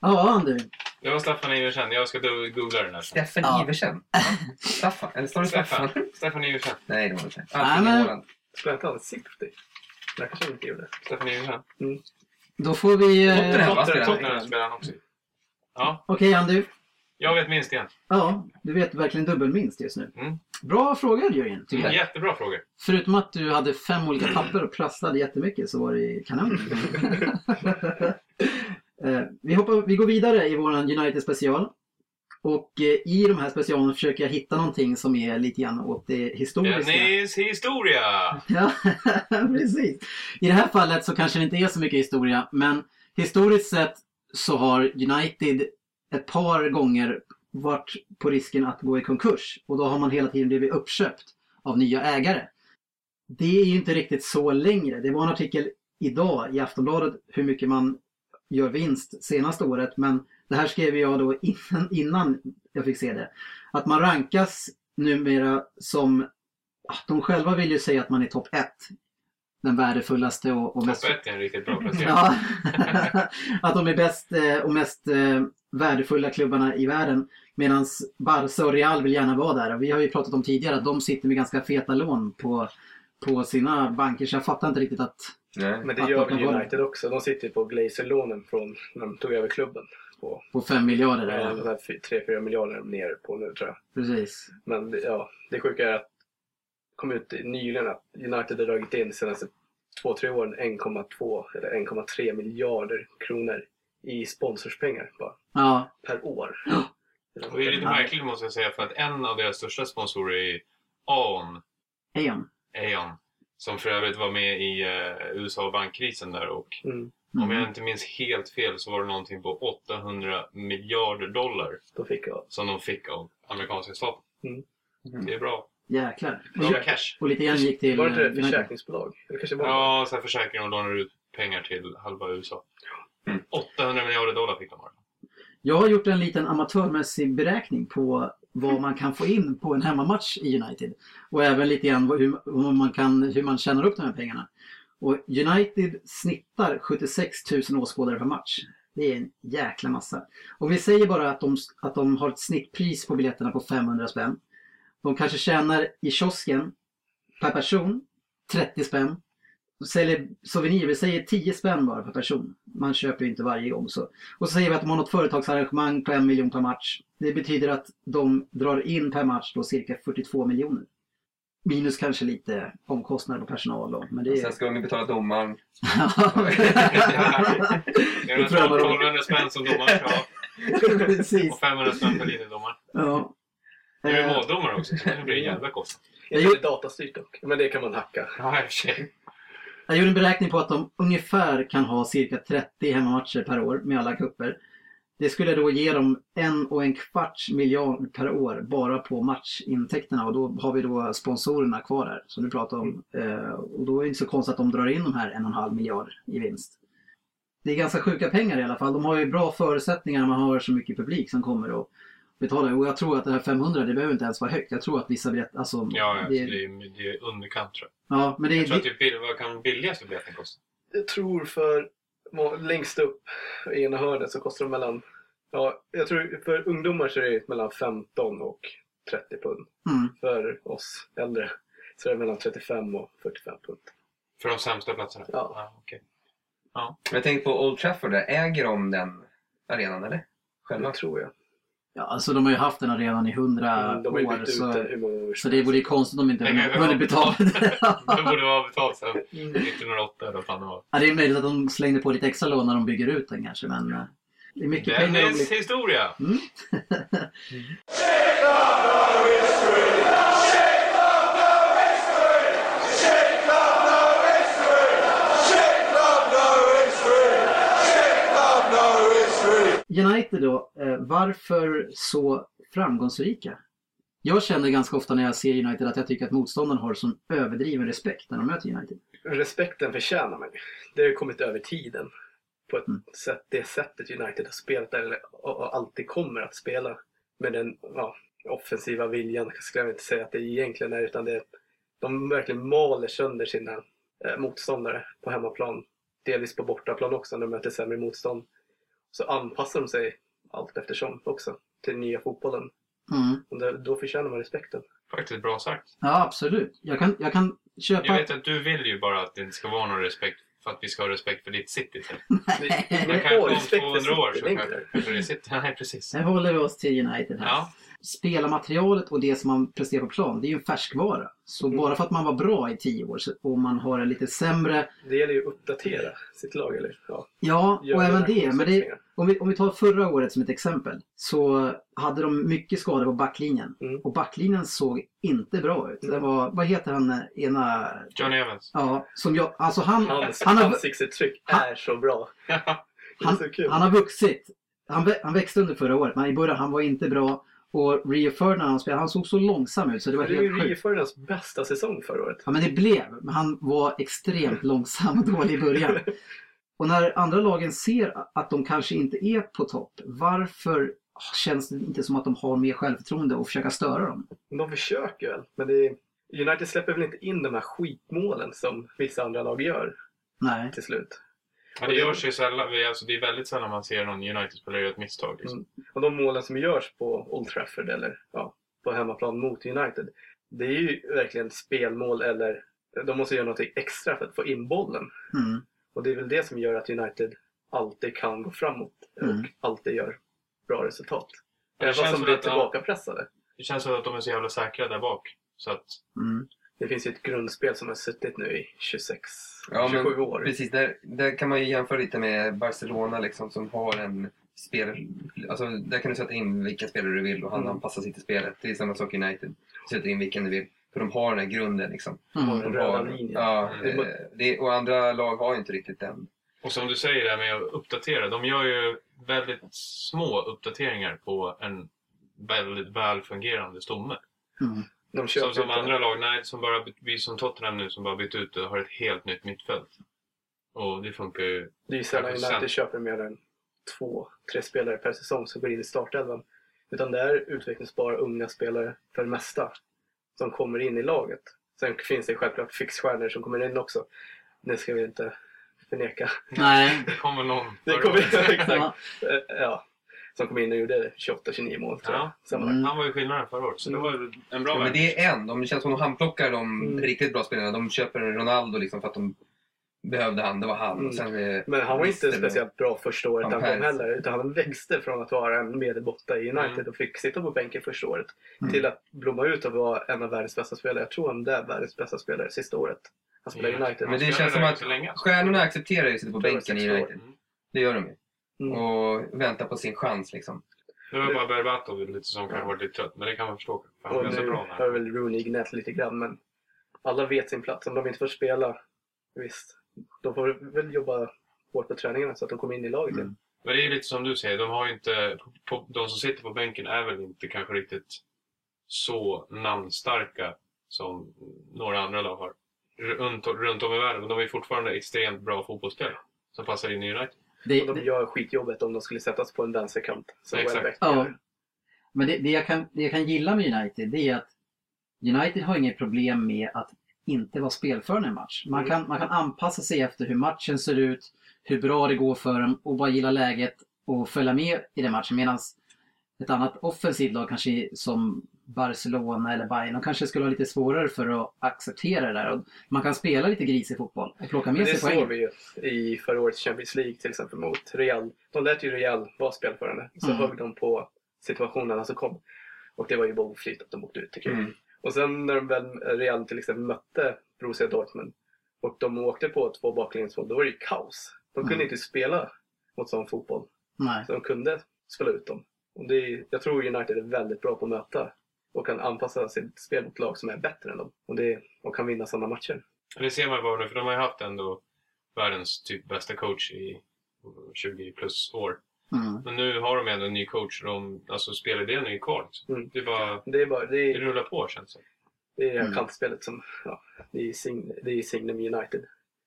ja, du. Det var Staffan Iversen. Jag ska googla den här sen. Steffen Ja. Iversen. Staffan? Eller står det Staffan? Stefan. Stefan Iversen. Nej, det var det inte. Nej, Alf Inge men- Håland. Spelade inte han City? Det kanske han inte gjorde. Stefan Iversen. Då får vi... Eh... Tottenham, spelar han? Också i. Ja, Okej, Andy. Jag vet minst igen. Ja, du vet verkligen dubbelminst just nu. Mm. Bra fråga Jörgen, tycker jag. Jättebra frågor. Förutom att du hade fem olika papper och prasslade jättemycket så var det kanon. Eh, vi, hoppar, vi går vidare i vår United special. Och eh, i de här specialerna försöker jag hitta någonting som är lite grann åt det historiska. Dennis historia! Ja, precis. I det här fallet så kanske det inte är så mycket historia, men historiskt sett så har United ett par gånger varit på risken att gå i konkurs och då har man hela tiden blivit uppköpt av nya ägare. Det är ju inte riktigt så längre. Det var en artikel idag i Aftonbladet hur mycket man gör vinst senaste året, men det här skrev jag då innan, innan jag fick se det. Att man rankas numera som De själva vill ju säga att man är topp ett. Den värdefullaste och, och mest... Topp 1 är en riktigt bra placering. Ja, att de är bäst eh, och mest eh, värdefulla klubbarna i världen. Medan Barca och Real vill gärna vara där. Och vi har ju pratat om tidigare att de sitter med ganska feta lån på, på sina banker. Så jag fattar inte riktigt att... Nej. Men det Att gör de väl United också. De sitter på Glazer-lånen från när de tog över klubben. På På fem miljarder där. ja. de här 3-4 miljarder nere på nu tror jag. Precis. Men det- ja, det sjuka är att det kom ut nyligen att United har dragit in de senaste två, tre åren 1,2 eller 1,3 miljarder kronor i sponsorspengar bara Ja, per år. Det är lite märkligt måste jag säga för att en av deras största sponsorer är Aon. Aeon. Aon. Som för övrigt var med i eh, USA-bankkrisen där och Mm. om jag Mm. inte minns helt fel så var det någonting på 800 miljarder dollar Då fick jag. som de fick av amerikanska staten. Mm. Det är bra. Jäklar. Bra Och, cash. och lite grann gick till Var det inte eh, ett United. försäkringsbolag? Det kanske var Ja, så här försäkringar och lånar ut pengar till halva USA. 800 miljarder dollar fick de ha Jag har gjort en liten amatörmässig beräkning på vad man kan få in på en hemmamatch i United. Och även lite grann hur, hur, man, kan, hur man tjänar upp de här pengarna. Och United snittar 76 000 åskådare per match. Det är en jäkla massa. Och vi säger bara att de, att de har ett snittpris på biljetterna på 500 spänn. De kanske tjänar i kiosken per person 30 spänn. Säljer souvenir, vi säger 10 spänn bara per person. Man köper ju inte varje gång. Så. Och så säger vi att de har något företagsarrangemang på en miljon per match. Det betyder att de drar in per match då cirka 42 miljoner. Minus kanske lite omkostnader på personal då. Men det Sen är... ska de ju betala domaren. Det är Det tror jag var 1200 spänn som domaren ska ha Precis. och 500 spänn per linjedomare. Ja. Nu är Eh, det måldomare också, så det blir en jävla kostnad. Det datastyrt dock, men det kan man hacka. Ja, i och för sig. Jag gjorde en beräkning på att de ungefär kan ha cirka 30 hemmamatcher per år med alla kupper. Det skulle då ge dem en och en kvarts miljard per år bara på matchintäkterna och då har vi då sponsorerna kvar där som du pratade om. Eh, och då är det inte så konstigt att de drar in de här en och en halv miljard i vinst. Det är ganska sjuka pengar i alla fall. De har ju bra förutsättningar när man har så mycket publik som kommer och betalar. Och jag tror att det här 500 det behöver inte ens vara högt. Jag tror att vissa biljetter, alltså, Ja, ja, det, det är, det är underkant tror jag. ja men det, Jag tror är att typ, bill- vad kan billigaste biljetten kosta? Jag tror för längst upp i ena hörnet så kostar de mellan, ja, jag tror för ungdomar så är det mellan 15 och 30 pund. mm. För oss äldre så är det mellan 35 och 45 pund. För de sämsta platserna? Ja. okej. Jag tänkte på Old Trafford där. Äger de den arenan eller? Själva? Det tror jag. Ja, alltså de har ju haft den här redan i hundra Mm, år. Så, år så det vore ju konstigt om de inte Det ju hunnit betala det. Det borde vara betalt sen 1908 eller vad fan det var. ja, det är möjligt att de slängde på lite extra lån när de bygger ut den kanske. Men eh, det är mycket pengar. de Dennis historia! United då, eh, varför så framgångsrika? Jag känner ganska ofta när jag ser United att jag tycker att motståndaren har sån överdriven respekt när de möter United. Respekten förtjänar man ju. Det har ju kommit över tiden. På ett Mm. sätt, det sättet United har spelat eller och, alltid kommer att spela. Med den ja, offensiva viljan ska jag inte säga att det egentligen är utan det de verkligen maler sönder sina eh, motståndare på hemmaplan. Delvis på bortaplan också när de möter sämre motstånd. Så anpassar de sig allt eftersom också till nya fotbollen. Mm. Och då, då förtjänar man respekten. Faktiskt bra sagt. Ja, absolut. Jag kan, jag kan köpa... Jag vet att du vill ju bara att det inte ska vara någon respekt för att vi ska ha respekt för ditt city. typ. Men kanske har om respekt 200 år för så kanske det city. Nej, precis. Nu håller vi oss till United här. Ja, Spelarmaterialet och det som man presterar på plan, det är ju en färskvara. Så Mm. bara för att man var bra i tio år och man har en lite sämre Det gäller ju att uppdatera sitt lag. Eller? Ja, Ja, Gör och även det. Men det, om, vi, om vi tar förra året som ett exempel så hade de mycket skador på backlinjen. Mm. Och backlinjen såg inte bra ut. Det var, vad heter han ena... Johnny Evans. Ja, som jag... Alltså han, Hans han, har, ansiktsuttryck han- är så bra. Han, så han har vuxit. Han, han växte under förra året, men i början han var inte bra. Och Rio Ferdinand han han såg så långsam ut så det var det helt sjukt. Rio Ferdinands bästa säsong förra året. Ja men det blev. Men han var extremt långsam och dålig i början. Och när andra lagen ser att de kanske inte är på topp, varför känns det inte som att de har mer självförtroende och försöka störa dem? De försöker väl, men det är... United släpper väl inte in de här skitmålen som vissa andra lag gör Nej. till slut. Ja, det görs ju sällan. Alltså, det är väldigt sällan man ser någon United-spelare göra ett misstag. Liksom. Mm. Och de målen som görs på Old Trafford eller ja, på hemmaplan mot United. Det är ju verkligen spelmål eller de måste göra något extra för att få in bollen. Mm. Och det är väl det som gör att United alltid kan gå framåt och Mm. alltid gör bra resultat. Det Även fast de som blir tillbakapressade. det känns som att de är så jävla säkra där bak. Så att, Mm. Det finns ju ett grundspel som har suttit nu i 26, Ja, men 27 år. Precis, där, där kan man ju jämföra lite med Barcelona liksom, som har en spel... Alltså, där kan du sätta in vilka spelare du vill och han Mm. anpassar sig till spelet. Det är samma sak i United. Du sätter in vilken du vill. För de har den här grunden liksom. Mm. Den De röda har, linjen. ja, Mm. eh, det, och andra lag har ju inte riktigt den. och som du säger där med att uppdatera. De gör ju väldigt små uppdateringar på en väldigt väl fungerande stomme. Mm. De Som, som andra lag, nej, som bara, vi som Tottenham nu som bara bytt ut och har ett helt nytt mittfält. Och det funkar ju. Det är ju sällan. United köper mer än två, tre spelare per säsong som går in i startelvan. Utan det är utvecklingsbara unga spelare för det mesta som kommer in i laget. Sen finns det självklart fixstjärnor som kommer in också. Det ska vi inte förneka. Nej. Det kommer någon. Det kommer, exakt. Ja. Som kom in och gjorde 28-29 mål tror jag. Ja. Mm. Han var ju skillnaden förra året, så det var ju en bra Ja, men det är en. De känns som de handplockar de Mm. riktigt bra spelarna. De köper en Ronaldo liksom för att de behövde han, det var han. Mm. Och sen, eh, Men han var inte speciellt bra första året han kom heller. Utan han växte från att vara en medelbotta i United Mm. och fick sitta på bänken första året. Mm. Till att blomma ut och vara en av världens bästa spelare. Jag tror han är världens bästa spelare sista året. Han spelar i. United. Men det känns som spelade att stjärnorna accepterar ju att sitta på bänken i 16 år. United. Mm. Det gör de ju. Mm. Och väntar på sin chans liksom. Det var bara Berbatov lite som kanske varit lite trött, men det kan man förstå. För han Och är så nu bra har väl Rooney gnällt lite grann men alla vet sin plats. Om de inte får spela, visst. De får väl jobba hårt på träningarna så att de kommer in i laget igen. Mm. Men det är ju lite som du säger, de har ju inte... På, de som sitter på bänken är väl inte kanske riktigt så namnstarka som några andra lag har. Runt, runt om i världen, men de är fortfarande extremt bra fotbollsspelare som passar in i United. Det, Och de det, gör skitjobbet om de skulle sättas på en vänsterkant. Som Exakt. Ja. men det, det, jag kan, det jag kan gilla med United det är att United har inget problem med att inte vara spelförande i en match. Man Mm. kan, man kan anpassa sig efter hur matchen ser ut, hur bra det går för dem och bara gilla läget och följa med i den matchen. Medan ett annat offensivt lag kanske som Barcelona eller Bayern, de kanske skulle ha lite svårare för att acceptera det där. Och man kan spela lite grisig fotboll och plocka med Men det sig såg poäng. vi ju i förra årets Champions League till exempel mot Real. De lät ju Real vara spelförande. Så Mm. högg de på situationerna som kom. Och det var ju bara oflyt att de åkte ut tycker jag. Mm. Och sen när de väl Real till exempel mötte Borussia Dortmund och de åkte på två baklängesmål, då var det ju kaos. De kunde Mm. inte spela mot sån fotboll. Nej. Så de kunde spela ut dem. Och det är, jag tror United är väldigt bra på att möta och kan anpassa sitt spel mot lag som är bättre än dem. Och, det, och kan vinna sådana matcher. Och det ser man bara nu, för de har ju haft ändå världens typ bästa coach i 20 plus år. Mm. Men nu har de ändå en ny coach och de, alltså spelidén är ju kvar. Liksom. Mm. Det är bara, Det är bara, det det är, rullar på känns det det är det här Mm. kantspelet som, ja, det är, sign, det är Signum United.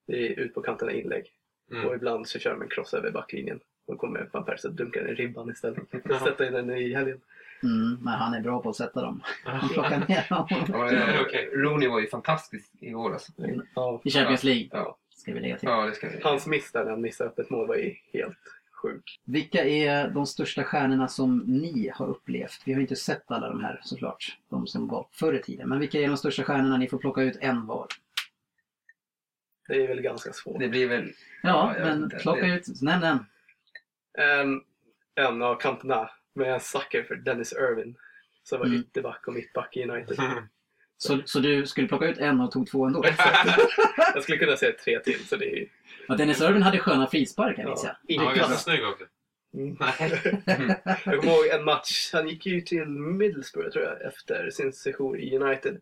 Det är ut på kanterna inlägg. Och mm. ibland så kör de en cross över backlinjen. Då kommer van Persie och dunkar den i ribban istället. Och sätta in den i helgen. Mm, men han är bra på att sätta dem. Han plockar ner dem. Ja. Rooney var ju fantastisk igår alltså. Ja. I Champions League, Ja, ska vi lägga till. ja det ska vi. Hans miss där han missade öppet mål var ju helt sjuk. Vilka är de största stjärnorna som ni har upplevt? Vi har inte sett alla de här såklart, de som var förr i tiden. Men vilka är de största stjärnorna? Ni får plocka ut en var. Det är väl ganska svårt. Det blir väl... Ja, Ja, men plocka ut, nämn en. En, en av kanterna med en sucker för Dennis Irvin. Som var Mm. ytterback och mittback i United. Så, så du skulle plocka ut en och tog två ändå? Jag skulle kunna säga tre till. Så det är, Ja, Dennis Irvin hade sköna frisparkar minns jag. Han var inget ganska snygg också. Mm. Nej. Jag kommer ihåg en match. Han gick ju till Middlesbrough tror jag efter sin session i United.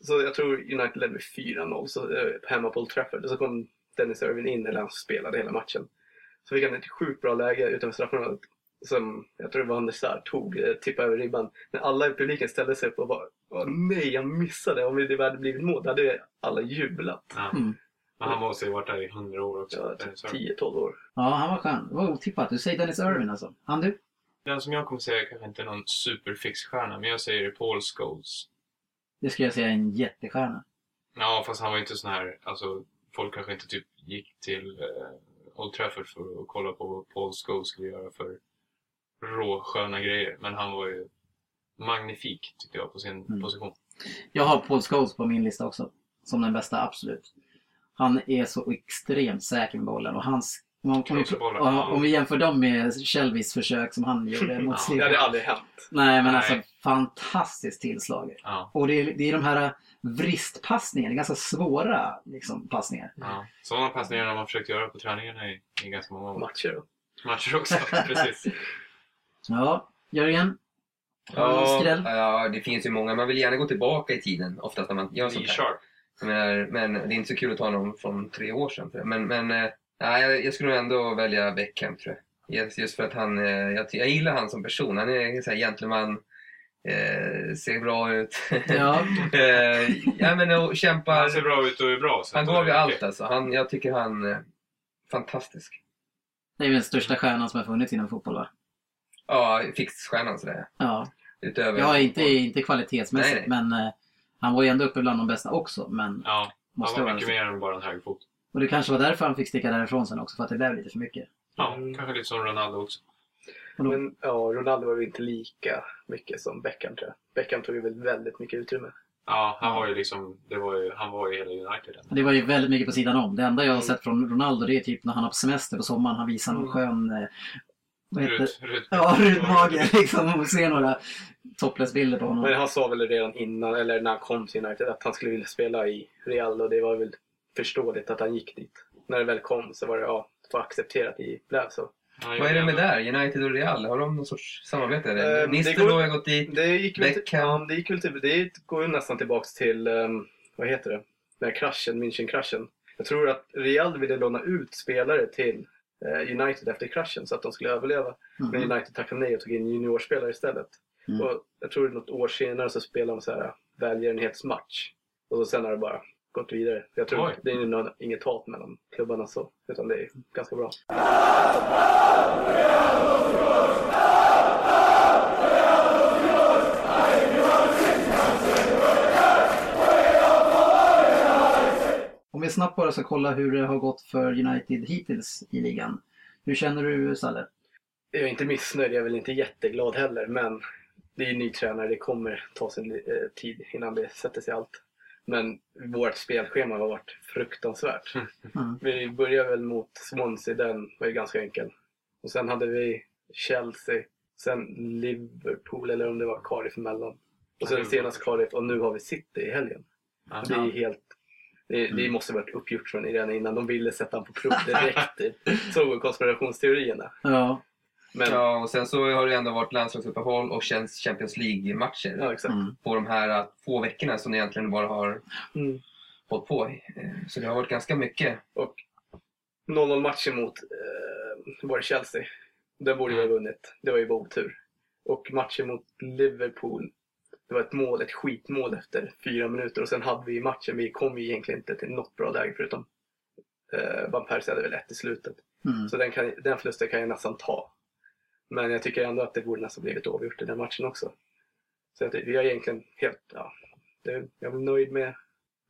Så jag tror United ledde med 4-0 så, eh, hemma på Old Trafford. Så kom Dennis Irvin in, eller han spelade hela matchen. Så fick han ett sjukt bra läge utanför straffområdet. Som jag tror Van der Sar tog, eh, tippade över ribban. När alla i publiken ställde sig upp och bara Åh nej, jag missade! Om det hade blivit mål, då hade alla jublat. Ja. Mm. Men han måste ju varit där i hundra år också. Ja, typ Irvin. 10-12 år. Ja, han var skön. Det var otippat. Du säger Dennis Irvin alltså. Han du? Den som jag kommer säga kanske inte är någon superfixstjärna, men jag säger Paul Scholes. Det skulle jag säga är en jättestjärna. Ja, fast han var inte sån här, alltså folk kanske inte typ gick till eh, Old Trafford för att kolla på vad Paul Scholes skulle göra för råsköna grejer. Men han var ju magnifik tyckte jag på sin Mm. position. Jag har Paul Scholes på min lista också. Som den bästa, absolut. Han är så extremt säker med bollen och hans... Om, om, om vi jämför dem med Shelbys försök som han gjorde mot Ja. Det hade aldrig hänt. Nej, men Nej. alltså fantastiskt tillslag. Ja, Och det är, det är de här vristpassningarna, ganska svåra liksom, passningar. ja. Sådana passningar har man försökt göra på träningarna i, i ganska många år. Matcher matcher också. Precis. Ja, Jörgen? Ja, skräll? ja, det finns ju många. Man vill gärna gå tillbaka i tiden oftast när man gör sånt här. Menar, men det är inte så kul att ta någon från tre år sedan. tror jag. Men, men eh, nej, jag, skulle nog ändå välja Beckham tror jag. Just, just för att han, eh, jag, jag gillar han som person. Han är en gentleman. Eh, ser bra ut. Ja, eh, ja, men och kämpar. Han ser bra ut och är bra. så Han gav ju allt alltså. Han, jag tycker han är fantastisk. det är ju den största stjärnan som har funnits inom fotboll va? Ja, fixstjärnan sådär. Ja, Utöver ja inte, inte kvalitetsmässigt Nej, nej. men eh, han var ju ändå uppe bland de bästa också. Men Ja, måste han var vara mycket mer än bara en hög fot. Och det kanske var därför han fick sticka därifrån sen också, för att det blev lite för mycket. Ja, Mm. kanske lite som Ronaldo också. Då, Men ja, Ronaldo var väl inte lika mycket som Beckham tror jag. Beckham tog ju väl väldigt mycket utrymme. Ja, han var ju liksom, det var ju, han var ju hela United. Det var ju väldigt mycket på sidan om. Det enda jag har sett från Ronaldo det är typ när han har på semester på sommaren. Han visar någon skön... heter Rut, rut, Ja, rutmage liksom. Man ser några topless-bilder på honom. Men han sa väl redan innan, eller när han kom till United, att han skulle vilja spela i Real och det var väl förståeligt att han gick dit. När det väl kom så var det, ja, få accepterat i blev så. Vad är det med där? United och Real? Har de någon sorts samarbete? Eller? Eh, det Nistelrooy har gått dit. Det gick till, Beckham. ja, det gick väl till, det går ju nästan tillbaks till, um, vad heter det, den här kraschen, München-kraschen. Jag tror att Real ville låna ut spelare till United efter kraschen så att de skulle överleva. Men Mhm. United tackade nej och tog in juniorspelare istället. Mm. Och jag tror något år senare så spelade de så här välgörenhetsmatch. Och så sen har det bara gått vidare. Jag tror Oj. det är nog inget hat mellan klubbarna så. Utan det är ganska bra. Vi snabbt bara ska kolla hur det har gått för United hittills i ligan. Hur känner du Salle? Jag är inte missnöjd, jag är väl inte jätteglad heller. Men det är ju ny tränare, det kommer ta sin eh, tid innan det sätter sig allt. Men vårt spelschema har varit fruktansvärt. Mm. Vi började väl mot Swansea, den var ju ganska enkel. Och sen hade vi Chelsea, sen Liverpool eller om det var Cardiff emellan. Och sen senast Cardiff och nu har vi City i helgen. Ja. Det är helt... Det, det Mm. måste varit uppgjort från redan innan. De ville sätta honom på prov direkt. typ. Så går konspirationsteorierna. Ja. Men, ja. Ja, och sen så har det ändå varit landslagsuppehåll och känns Champions League-matcher exakt. Mm. på de här eh, få veckorna som ni egentligen bara har Mm. hållit på. Eh, Så det har varit ganska mycket. Och 0-0 matchen mot eh, var det Chelsea. Den borde vi ha vunnit. Det var ju bara otur. Och matchen mot Liverpool. Det var ett mål, ett skitmål efter fyra minuter. Och sen hade vi matchen, vi kom ju egentligen inte till något bra läge förutom eh, Van Persie hade väl ett i slutet. Mm. Så den, kan, den förlusten kan jag nästan ta. Men jag tycker ändå att det borde nästan blivit avgjort i den matchen också. Så att vi har egentligen helt, ja, det, jag är nöjd med,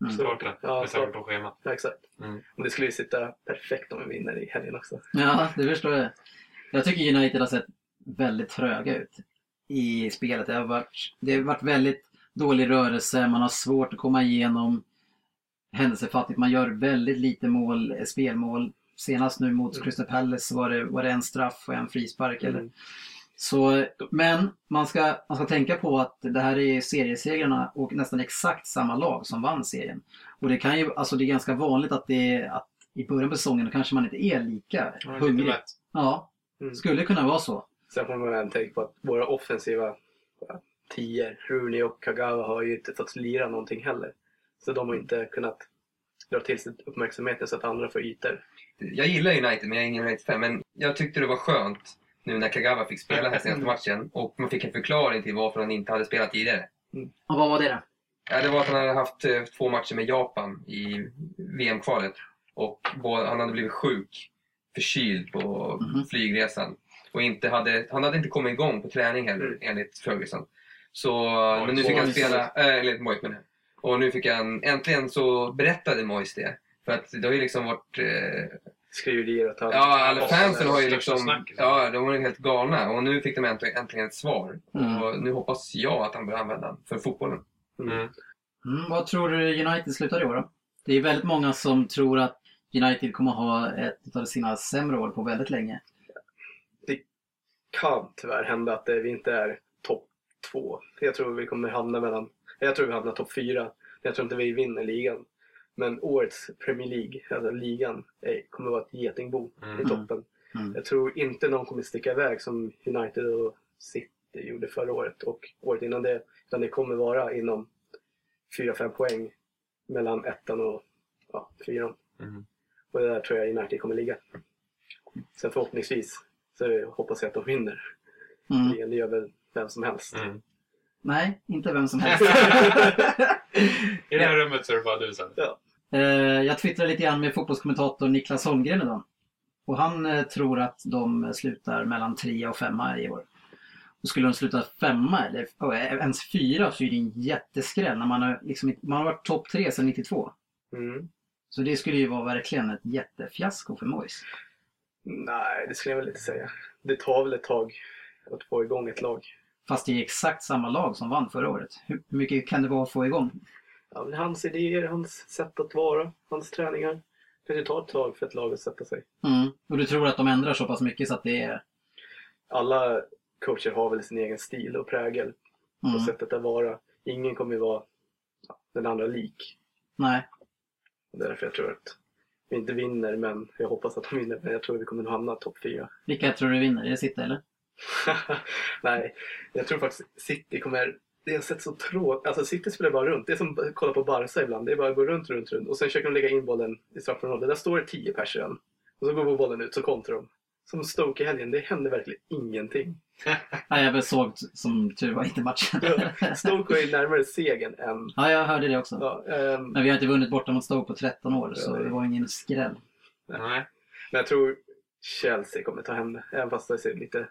Mm. Starten, Ja, med tanke på schemat. ja, exakt. Mm. Och det skulle ju sitta perfekt om vi vinner i helgen också. Ja, det förstår jag. Jag tycker United har sett väldigt tröga ut i spelet. Det har varit, det har varit väldigt dålig rörelse, man har svårt att komma igenom händelsefattigt. Man gör väldigt lite mål, eh, spelmål. Senast nu mot Mm. Crystal Palace var det, var det en straff och en frispark. Eller? Mm. Så, men man ska, man ska tänka på att det här är seriesegrarna och nästan exakt samma lag som vann serien. Och det kan ju, alltså det är ganska vanligt att det att i början på säsongen kanske man inte är lika hungrig. Ja, Mm. skulle kunna vara så. Sen får man även tänka på att våra offensiva tior, Rooney och Kagawa, har ju inte fått lira någonting heller. Så de har inte kunnat dra till sig uppmärksamheten så att andra får ytor. Jag gillar United, men jag är ingen United-fan. Men jag tyckte det var skönt nu när Kagawa fick spela här senaste matchen och man fick en förklaring till varför han inte hade spelat tidigare. Och vad var det då? Ja, det var att han hade haft eh, två matcher med Japan i VM-kvalet och han hade blivit sjuk, förkyld på Mhm. flygresan. Och inte hade, han hade inte kommit igång på träning heller Mm. enligt Ferguson. Så, men nu fick han spela, äh, enligt Moyes menar. Och nu fick han, äntligen så berättade Moyes det. För att det har ju liksom varit eh, Skriverier och tal. Ja, alla fansen har ju liksom... Ja, de var ju helt galna. Och nu fick de äntligen, äntligen ett svar. Mm. Och nu hoppas jag att han börjar använda den för fotbollen. Mm. Mm. Mm, vad tror du United slutar i år då? Det är väldigt många som tror att United kommer ha ett av sina sämre år på väldigt länge. Kan tyvärr hända att vi inte är topp två. Jag tror vi kommer hamna mellan... Jag tror vi hamnar topp fyra. Jag tror inte vi vinner ligan. Men årets Premier League, alltså ligan, kommer vara ett getingbo i Mm. toppen. Mm. Jag tror inte någon kommer sticka iväg som United och City gjorde förra året och året innan det. Utan det kommer vara inom 4-5 poäng mellan ettan och ja, fyran. Mm. Och där tror jag United kommer ligga. Sen förhoppningsvis så hoppas jag att de vinner. Mm. Det gör väl vem som helst. Mm. Nej, inte vem som helst. I det här rummet så är det bara du sen. Eh, jag twittrade lite grann med fotbollskommentator Niklas Holmgren idag. Och han eh, tror att de slutar mellan trea och femma i år. Och skulle de sluta femma eller oh, ens fyra så är det en jätteskräll när man har, liksom, man har varit topp tre sedan 92. Mm. Så det skulle ju vara verkligen ett jättefiasko för Moyes. Nej, det skulle jag väl inte säga. Det tar väl ett tag att få igång ett lag. Fast det är exakt samma lag som vann förra året. Hur mycket kan det vara att få igång? Ja, men hans idéer, hans sätt att vara, hans träningar. Det tar ett tag för ett lag att sätta sig. Mm. Och du tror att de ändrar så pass mycket så att det är... Alla coacher har väl sin egen stil och prägel på Mm. sättet att vara. Ingen kommer ju vara den andra lik. Nej. Och det är därför jag tror att vi inte vinner, men jag hoppas att de vinner. Men jag tror att vi kommer att hamna topp fyra. Vilka tror du vinner? Är det City eller? Nej, jag tror faktiskt City kommer... Det har sett så tråkigt Alltså City spelar bara runt. Det är som att kolla på Barca ibland. Det är bara att gå runt, runt, runt. Och sen försöker de lägga in bollen i straffområdet. Där står det 10 pers redan. Och så går bollen ut, så kontrar de. Som Stoke i helgen. Det händer verkligen ingenting. Nej, jag såg som tur var inte matchen. Stoke var ju närmare segern än... ja, jag hörde det också. Ja, ehm, Men vi har inte vunnit borta mot Stoke på 13 år, så Ja. det var ingen skräll. Nej. men jag tror Chelsea kommer ta hem det. Även fast det ser lite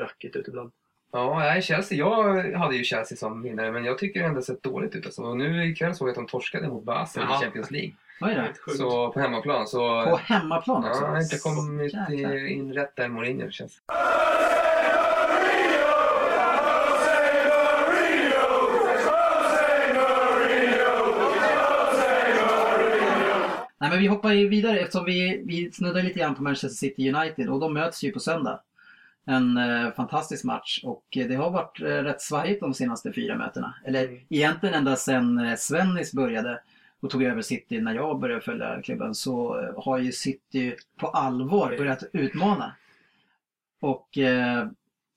rackigt ut ibland. Ja, nej, Chelsea. Jag hade ju Chelsea som vinnare, men jag tycker det ändå sett dåligt ut. Alltså. Och nu ikväll såg jag att de torskade mot Basel Jaha. i Champions League. Vad är det? Så på hemmaplan. Så... På hemmaplan Ja, också? han har inte kommit Jäklar. in rätt där Mourinho känns Nej, men vi hoppar ju vidare eftersom vi, vi snuddar lite grann på Manchester City United och de möts ju på söndag. En eh, fantastisk match och eh, det har varit eh, rätt svajigt de senaste fyra mötena. Eller Mm. egentligen ända sedan eh, Svennis började och tog över City när jag började följa klubben så eh, har ju City på allvar börjat utmana. Och eh,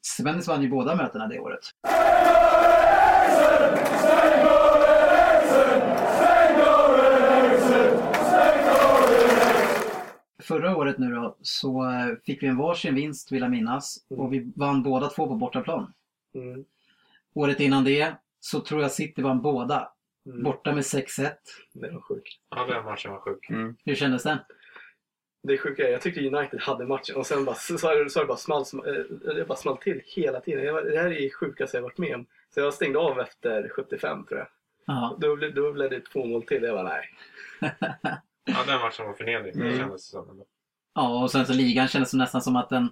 Svennis vann ju båda mötena det året. Förra året nu då så eh, fick vi en varsin vinst vill jag minnas och vi vann båda två på bortaplan. Mm. Året innan det så tror jag City vann båda. Mm. Borta med 6-1. Det var sjukt. Ja, den matchen var sjuk. Hur kändes den? Det sjuka är, jag tyckte United hade matchen och sen bara, så, så, så det bara small, eh, det bara small till hela tiden. Det här är det sjukaste jag varit med om. Så jag stängde av efter 75 tror jag. Ja. Då, blev- då blev det två mål till. Jag var nej. Ja, den matchen var förnedring. Mm. Det kändes det som. ja, och sen så ligan kändes nästan som att den,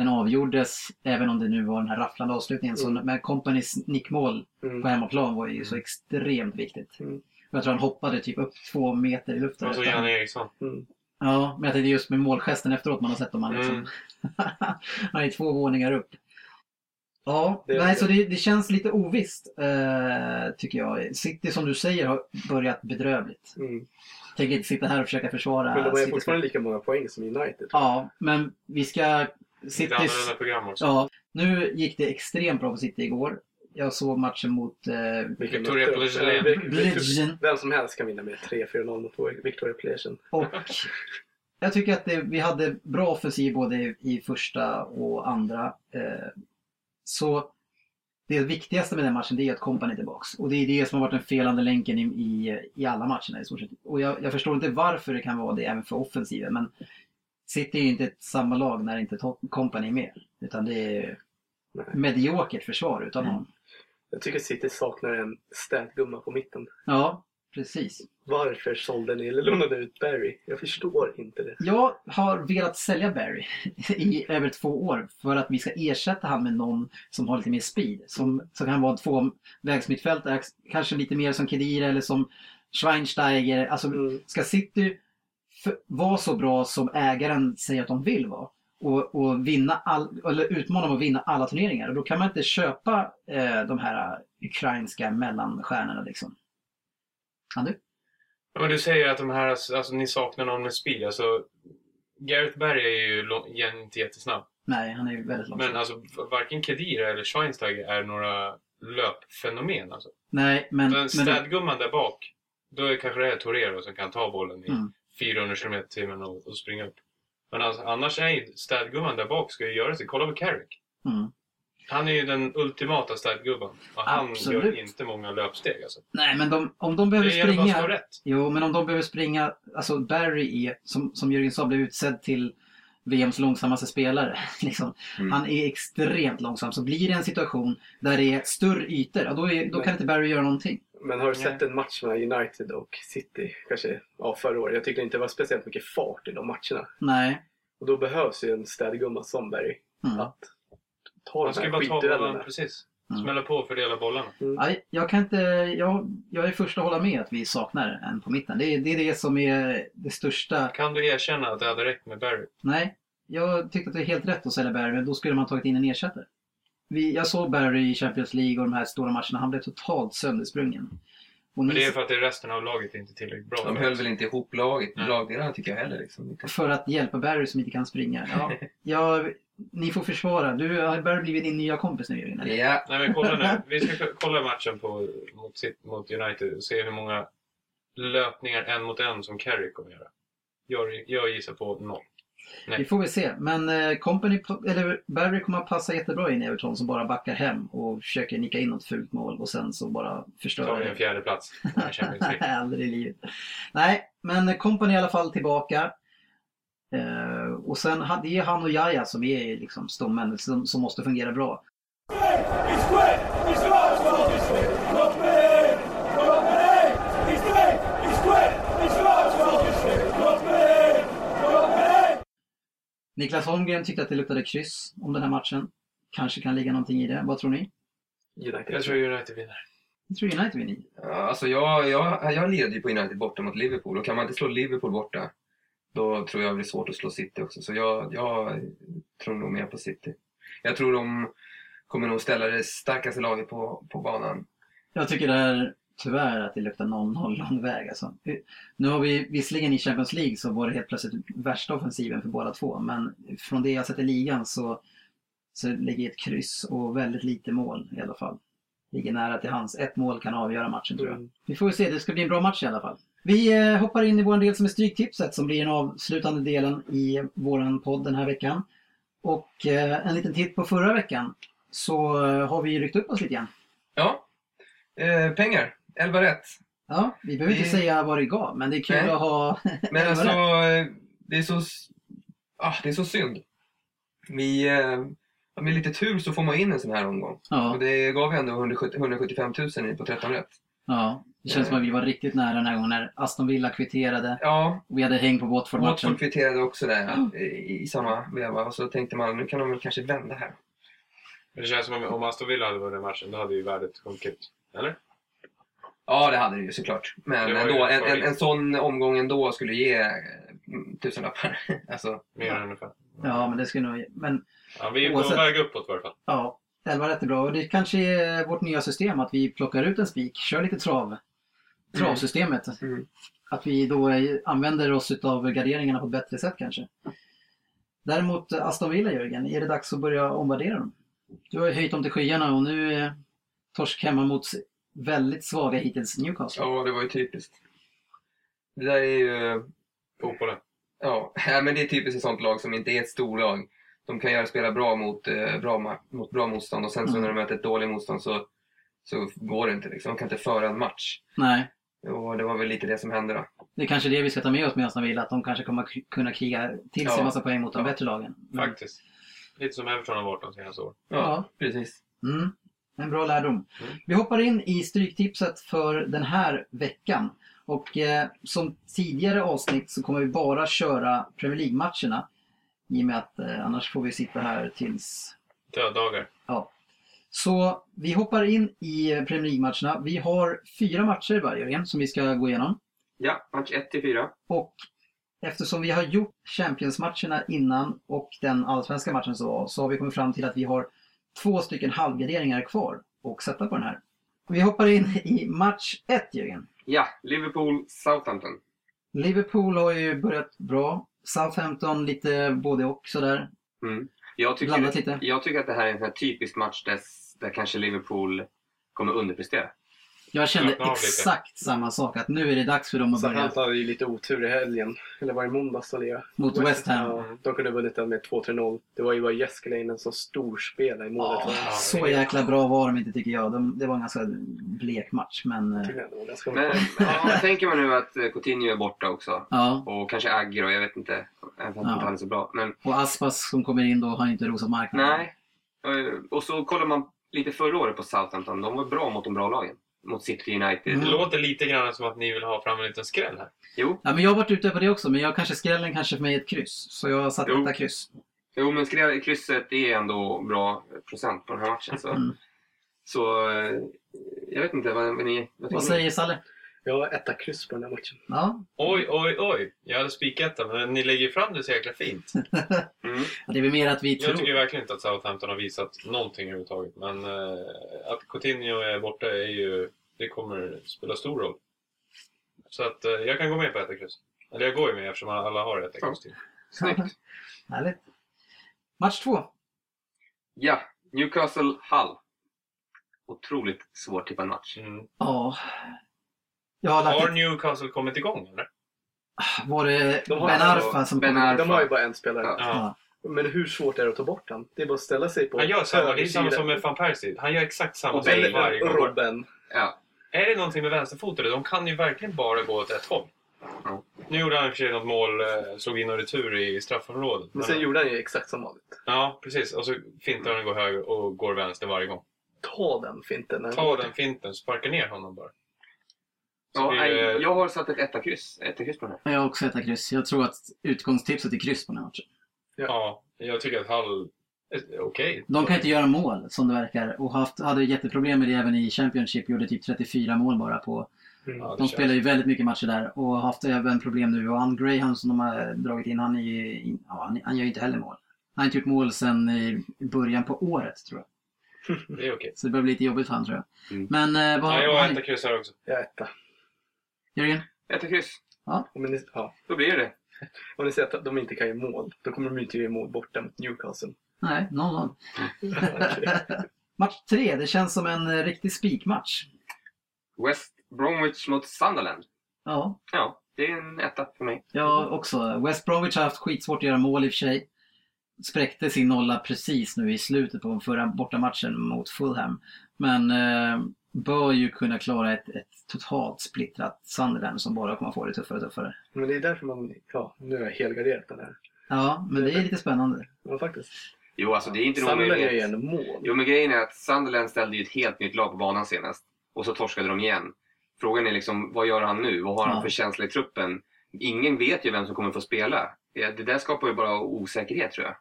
den avgjordes, även om det nu var den här rafflande avslutningen. Så Mm. med Companys nickmål Mm. på hemmaplan var ju så extremt viktigt. Mm. Jag tror han hoppade typ upp två meter i luften. Och så Jan Eriksson. Mm. Ja, men jag tänkte just med målgesten efteråt man har sett dem. Han, liksom. Mm. han är två våningar upp. Ja, Det- nej, så det, det känns lite ovisst eh, tycker jag. City som du säger har börjat bedrövligt. Mm. Tänker inte sitta här och försöka försvara Men de har fortfarande lika många poäng som United. Ja, men vi ska... Citys... program också. Ja, nu gick det extremt bra för City igår. Jag såg matchen mot eh, Victoria Plzeň. Victor- Vem som helst kan vinna med 3-4-0 mot Victoria Plzeň. och jag tycker att det, vi hade bra offensiv både i, i första och andra. Eh, så det viktigaste med den matchen det är att Company är tillbaks. Och det är det som har varit den felande länken i, i, i alla matcherna i stort sett. Och jag, jag förstår inte varför det kan vara det även för offensiven. Men City är ju inte ett samma lag när inte Company är med. Utan det är Nej. mediokert försvar utan honom. Jag tycker City saknar en städgumma på mitten. Ja, precis. Varför sålde ni eller lånade ut Barry? Jag förstår inte det. Jag har velat sälja Barry i över två år för att vi ska ersätta han med någon som har lite mer speed. Som, som kan vara en tvåvägsmittfältare, kanske lite mer som Kedira eller som Schweinsteiger. Alltså, Mm. ska City vara så bra som ägaren säger att de vill vara och, och vinna all, eller utmana dem att vinna alla turneringar. Och då kan man inte köpa eh, de här ukrainska mellanstjärnorna liksom. Kan du? Ja, Men du säger att de här, alltså ni saknar någon med speed. Alltså, Gareth Barry är ju lång, inte jättesnabb. Nej, han är ju väldigt långsam. Men alltså varken Kedira eller Schweinsteiger är några löpfenomen. Alltså. Nej, men... Den städgumman där bak, då är kanske det är Torero som kan ta bollen i Mm. 400 km i timmen och, och springa upp. Men alltså, annars är ju städgumman där bak ska ju göra sig. Kolla på Carrick. mm. Han är ju den ultimata städgubben. Och han Absolut. gör inte många löpsteg. Alltså. Nej, men de, om de behöver Det gäller bara att springa... stå rätt. Jo, men om de behöver springa... Alltså Barry är, som, som Jörgen sa, blev utsedd till VMs långsammaste spelare. Liksom. Mm. Han är extremt långsam. Så blir det en situation där det är större ytor, ja, då, är, då kan inte Barry göra någonting. Men har du Nej. sett en match mellan United och City? Kanske ja, förra året. Jag tyckte inte det var speciellt mycket fart i de matcherna. Nej. Och då behövs ju en städgumma som Barry Mm. att ta Man ska bara ta bollen, precis. Mm. Smälla på och fördela bollarna. Nej, jag kan inte, jag, jag är först att hålla med att vi saknar en på mitten. Det är, det är det som är det största. Kan du erkänna att det hade räckt med Barry? Nej, jag tyckte att det är helt rätt att sälja Barry, men då skulle man tagit in en ersättare. Vi, jag såg Barry i Champions League och de här stora matcherna. Han blev totalt söndersprungen. Och Men det är för att det är resten av laget inte tillräckligt bra. De höll väl inte ihop laget, Nej. lagdelarna tycker jag heller. Liksom. för att hjälpa Barry som inte kan springa. Ja, jag, ni får försvara. Du har Barry blivit din nya kompis nu Jörgen? eller? Ja, Nej men kolla nu. Vi ska k- kolla matchen på, mot, mot United och se hur många löpningar en mot en som Carrick kommer göra. Jag, jag gissar på noll. Vi får väl se. Men eh, Company, eller Barry kommer att passa jättebra in i Everton som bara backar hem och försöker nicka in något fult mål och sen så bara Tar förstöra vi en det. fjärde plats i Champions League. Aldrig i livet. Nej, men Company i alla fall tillbaka. Eh, och sen det är han och Jaja som är liksom stommen som, som måste fungera bra. Niklas Holmgren tyckte att det luktade kryss om den här matchen. Kanske kan ligga någonting i det. Vad tror ni? United. Jag tror United vinner. Jag tror United vinner. Ja, alltså jag, jag, jag leder ju på United borta mot Liverpool och kan man inte slå Liverpool borta då tror jag det blir svårt att slå City också. Så jag, jag tror nog mer på City. Jag tror de kommer nog ställa det starkaste laget på, på banan. Jag tycker det här, tyvärr att det luktar 0-0 lång väg. Alltså. Nu har vi visserligen i Champions League så var det helt plötsligt värsta offensiven för båda två. Men från det jag sett i ligan så, så ligger ett kryss och väldigt lite mål i alla fall. Ligger nära till hans. Ett mål kan avgöra matchen tror jag. Mm. Vi får se, det ska bli en bra match i alla fall. Vi eh, hoppar in i vår del som är Stryktipset som blir den avslutande delen i våran podd den här veckan. Och eh, en liten titt på förra veckan så eh, har vi ryckt upp oss lite grann. Ja, eh, pengar. 11 rätt. Ja, vi behöver inte Det- säga vad det gav, men det är kul Nej. att ha... Men alltså, rätt. det är så, ah, det är så synd. Vi, eh, med lite tur så får man in en sån här omgång. Ja, Och det gav ju ändå 170, 175 000 på 13 rätt. Ja, det känns som att vi var riktigt nära den här gången när Aston Villa kvitterade. Ja, Och vi hade häng på Watford-matchen. Watford kvitterade också där i, i samma veva. Och så tänkte man, nu kan de väl kanske vända här. Men det känns som om, om Aston Villa hade vunnit matchen, då hade ju värdet sjunkit. Eller? Ja, det hade det ju såklart. Men ändå, en en, en, sån omgång ändå skulle ge eh, tusenlappar. alltså, Mer Ja. än ungefär. Ja, men det skulle nog... Men Ja, vi är på väg uppåt i alla fall. ja, 11 rätt är bra. Och det kanske är vårt nya system att vi plockar ut en spik, kör lite trav. Travsystemet. Mm. Att vi då använder oss av garderingarna på ett bättre sätt kanske. Däremot Aston Villa, Jörgen, är det dags att börja omvärdera dem? Du har ju höjt dem till skyarna och nu är torsk hemma mot väldigt svaga hittills Newcastle. ja, det var ju typiskt. Det där är ju... Fotbollen. Ja, ja, men det är typiskt ett sånt lag som inte är ett storlag. De kan göra spela bra mot, eh, bra, mot bra motstånd och sen så Mm. när de möter ett dåligt motstånd så, så går det inte. Liksom. De kan inte föra en match. Nej, Och det var väl lite det som hände då. det är kanske det vi ska ta med oss med Aston Villa, att de kanske kommer kunna kriga till sig Ja. massa poäng mot de Ja. bättre lagen. Men- Faktiskt. Lite som Everton har varit de senaste åren. Ja, Ja. precis. Mm, en bra lärdom. Mm. Vi hoppar in i Stryktipset för den här veckan. Och eh, som tidigare avsnitt så kommer vi bara köra Premier League-matcherna. I och med att eh, annars får vi sitta här tills... Döddagar. Ja. Så vi hoppar in i Premier League-matcherna. Vi har fyra matcher varje Jörgen, som vi ska gå igenom. Ja, match 1 till 4. Och eftersom vi har gjort Champions-matcherna innan och den allsvenska matchen så, var, så har vi kommit fram till att vi har två stycken halvgarderingar kvar och sätta på den här. Vi hoppar in i match 1 Jörgen. Ja, Liverpool-Southampton. Liverpool har ju börjat bra. Southampton lite både och sådär. Jag tycker, Blandat lite. jag tycker att det här är en sån typisk match där, där kanske Liverpool kommer underprestera. Jag kände exakt samma sak, att nu är det dags för dem att börja Southampton hade ju lite otur i helgen. Eller var det i måndags lirade? mot West Ham. Ja, de kunde ha vunnit den med 2-3-0. Det var ju bara Jeskelainen som storspelade i målet. Ja, så jäkla bra var de inte tycker jag. De, det var en ganska blek match, men eh, Men ja, tänker man nu att eh, Coutinho är borta också ja. och kanske Agger jag vet inte, även fast Ja. inte han är så bra. Men Och Aspas som kommer in då har inte rosat marknaden. nej. Eh, Och så kollar man lite förra året på Southampton, de var bra mot de bra lagen. Mot City United. Mm. Det låter lite grann som att ni vill ha fram en liten skräll här. Jo, Ja, men jag har varit ute på det också, men jag kanske skrällen kanske för mig är ett kryss. Så jag har satt Jo. detta kryss. Jo, men skrev krysset är ändå bra procent på den här matchen. Så, Mm. så eh, jag vet inte vad, vad ni vad Vad tycker ni? säger Salle? Jag har etta kryss på den här matchen. Ja, Oj, oj, oj. Jag hade spiketta, men ni lägger ju fram det så jäkla fint. Mm. det är väl mer att vi Jag tycker tror... verkligen inte att Southampton har visat någonting överhuvudtaget. Men eh, att Coutinho är borta är ju... Det kommer spela stor roll. Så att eh, jag kan gå med på ett kryss. Eller jag går ju med eftersom alla har ett kryss till. Snyggt. Härligt. Match två. Ja, Newcastle Hull. Otroligt svårt tippad match. Mm. Ja. Jag har lagt Har ett, Newcastle kommit igång eller? Var det De har Ben Arfa som Ben Arfa. De har ju bara en spelare. Ja. Ja. Men hur svårt är det att ta bort den? Det är bara att ställa sig på Han gör samma, det är samma som med van Persie. Han gör exakt samma Och sak varje gång. Robben. Ja, Är det någonting med vänsterfotade? De kan ju verkligen bara gå åt ett håll. Ja. Nu gjorde han i och för sig något mål, eh, slog in och retur i straffområdet. Men sen gjorde han ju exakt som vanligt. Ja, precis. Och så fintar han och går höger och går vänster varje gång. Ta den finten. han Ta den finten, sparka ner honom bara. Ja nej, jag har satt ett etta kryss, etta kryss på den här. Jag har också ett kryss. Jag tror att utgångstipset är kryss på den här matchen. Ja, jag tycker att Hall är okej. De kan inte göra mål som det verkar och haft, hade jätteproblem med det även i Championship. Gjorde typ 34 mål bara på. Mm. Ja, De spelar ju väldigt mycket matcher där och har haft även problem nu. Och han Graham som de har dragit in, han, är ju, ja, han, han gör ju inte heller mål. Han har inte gjort mål sedan i början på året tror jag. Det är okej. Så det börjar bli lite jobbigt för honom tror jag. Mm. Men eh, vad Ja, jag har har ett ni? kryss här också. Jag är etta. Jörgen? Etta kryss, Men ni, ja. då blir det Om ni säger att de inte kan göra mål, då kommer de inte göra mål borta mot Newcastle. Nej, 0-0. Okej. Match tre, det känns som en eh, riktig spikmatch. West Bromwich mot Sunderland. Ja, Ja, det är en etta för mig. jag också. West Bromwich har haft skitsvårt att göra mål i och för sig. Spräckte sin nolla precis nu i slutet på den förra bortamatchen mot Fulham. Men eh, bör ju kunna klara ett, ett totalt splittrat Sunderland som bara kommer få det tuffare och tuffare. Men det är därför man, ja, nu har jag helgarderat den här. Ja, men det är lite spännande. Ja, faktiskt. Jo, alltså det är inte någon Sunderland gör ju ändå mål. Jo, men grejen är att Sunderland ställde ju ett helt nytt lag på banan senast. Och så torskade de igen. Frågan är liksom, vad gör han nu? Vad har han Ja. för känsla i truppen? Ingen vet ju vem som kommer få spela. Det det där skapar ju bara osäkerhet tror jag.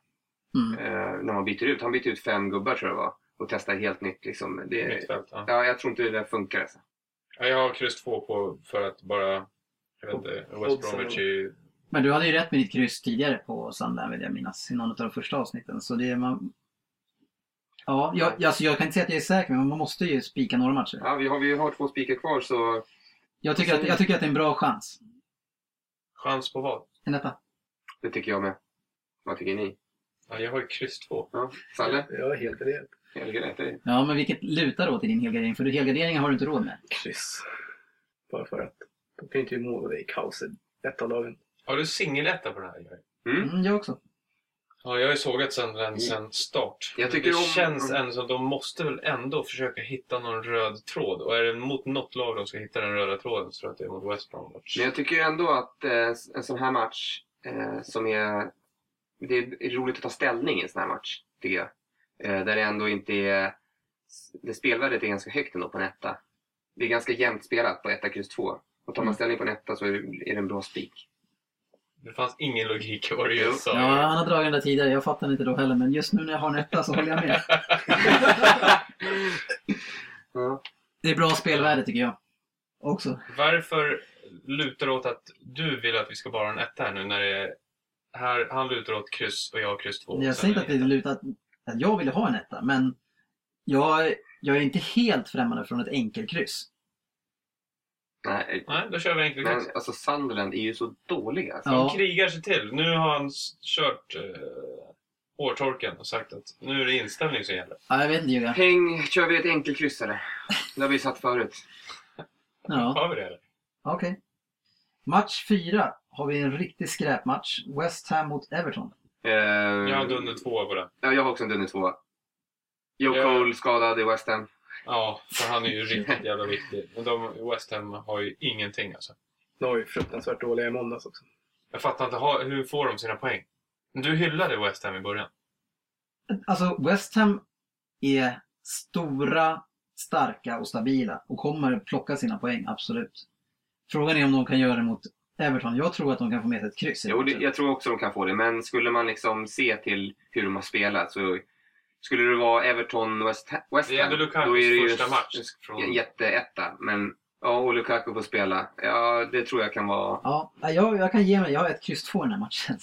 Mm. Eh, när man byter ut. Han byter ut fem gubbar tror jag det var. Och testar helt nytt liksom. Det, Mittfält. Ja. ja, jag tror inte det där funkar alltså. Ja, jag har kryss två på för att bara... Jag vet inte, West. Bromwich ju... Men du hade ju rätt med ditt kryss tidigare på Sunderland vill jag minnas. I någon av de första avsnitten. Så det är man... Ja, jag, alltså jag kan inte säga att jag är säker men man måste ju spika några matcher. Ja, vi har, vi har två spikar kvar så Jag tycker, att, jag tycker att det är en bra chans. Chans på vad? En etta. det tycker jag med. Vad tycker ni? Ja, jag har ju kryss två. Ja, Salle? Jag är helgarderad. Helge, är- Ja, men vilket lutar då till din helgardering? För helgarderingar har du inte råd med. Kryss. Bara för att de kan ju inte kaos i ett av lagen. Har du singeletta på den här? Mm. Mm, jag också. Ja, jag har ju sågat Sunderland sen start. Jag tycker det om- känns ändå som att de måste väl ändå försöka hitta någon röd tråd. Och är det mot något lag de ska hitta den röda tråden så tror jag att det är mot West Bromwich. Men jag tycker ändå att eh, en sån här match eh, som är... Det är roligt att ta ställning i en sån här match, tycker jag. Eh, där det ändå inte är... Det spelvärdet är ganska högt ändå på en etta. Det är ganska jämnt spelat på etta, kryss två. Och tar man Mm. ställning på en etta så är det, är det en bra spik. Det fanns ingen logik i vad du just sa. Ja, han har dragit den där tidigare. Jag fattar inte då heller. Men just nu när jag har en etta så håller jag med. Ja. Det är bra spelvärde tycker jag. Också. Varför lutar det åt att du vill att vi ska bara ha en etta här nu när det är... Här, han lutar åt kryss och jag kryss två. Jag säger inte att det är lutat att jag ville ha en etta. Men jag, jag är inte helt främmande från ett enkelkryss. Nej, Nej, då kör vi enkelt men kryss. alltså Sunderland är ju så dåliga. Alltså. De Ja. krigar sig till. Nu har han kört eh, hårtorken och sagt att nu är det inställning som gäller. Ja, jag vet inte Jörgen. Häng, kör vi ett enkelkryss eller? Det har vi satt förut. Ja, Har vi det eller? okej. Match fyra har vi en riktig skräpmatch. West Ham mot Everton. Eh, Jag har dunder två på den. Ja, jag har också en dunder tvåa. Joe Ja. Cole skadad i West Ham. Ja, för han är ju riktigt jävla viktig. Men de, West Ham har ju ingenting alltså. De var ju fruktansvärt dåliga i måndags också. Jag fattar inte, hur får de sina poäng? Du hyllade West Ham i början. Alltså West Ham är stora, starka och stabila och kommer plocka sina poäng, absolut. Frågan är om de kan göra det mot Everton. Jag tror att de kan få med sig ett kryss. i Jo, det, matchen. jag tror också de kan få det, men skulle man liksom se till hur de har spelat så skulle det vara Everton West, West Det är ändå Ham, Lukakus då är det ju första en- match. Från... jätteetta. Men ja, och Lukaku får spela. Ja, det tror jag kan vara... Ja, jag, jag kan ge mig. Jag har ett kryss 2 i den här matchen.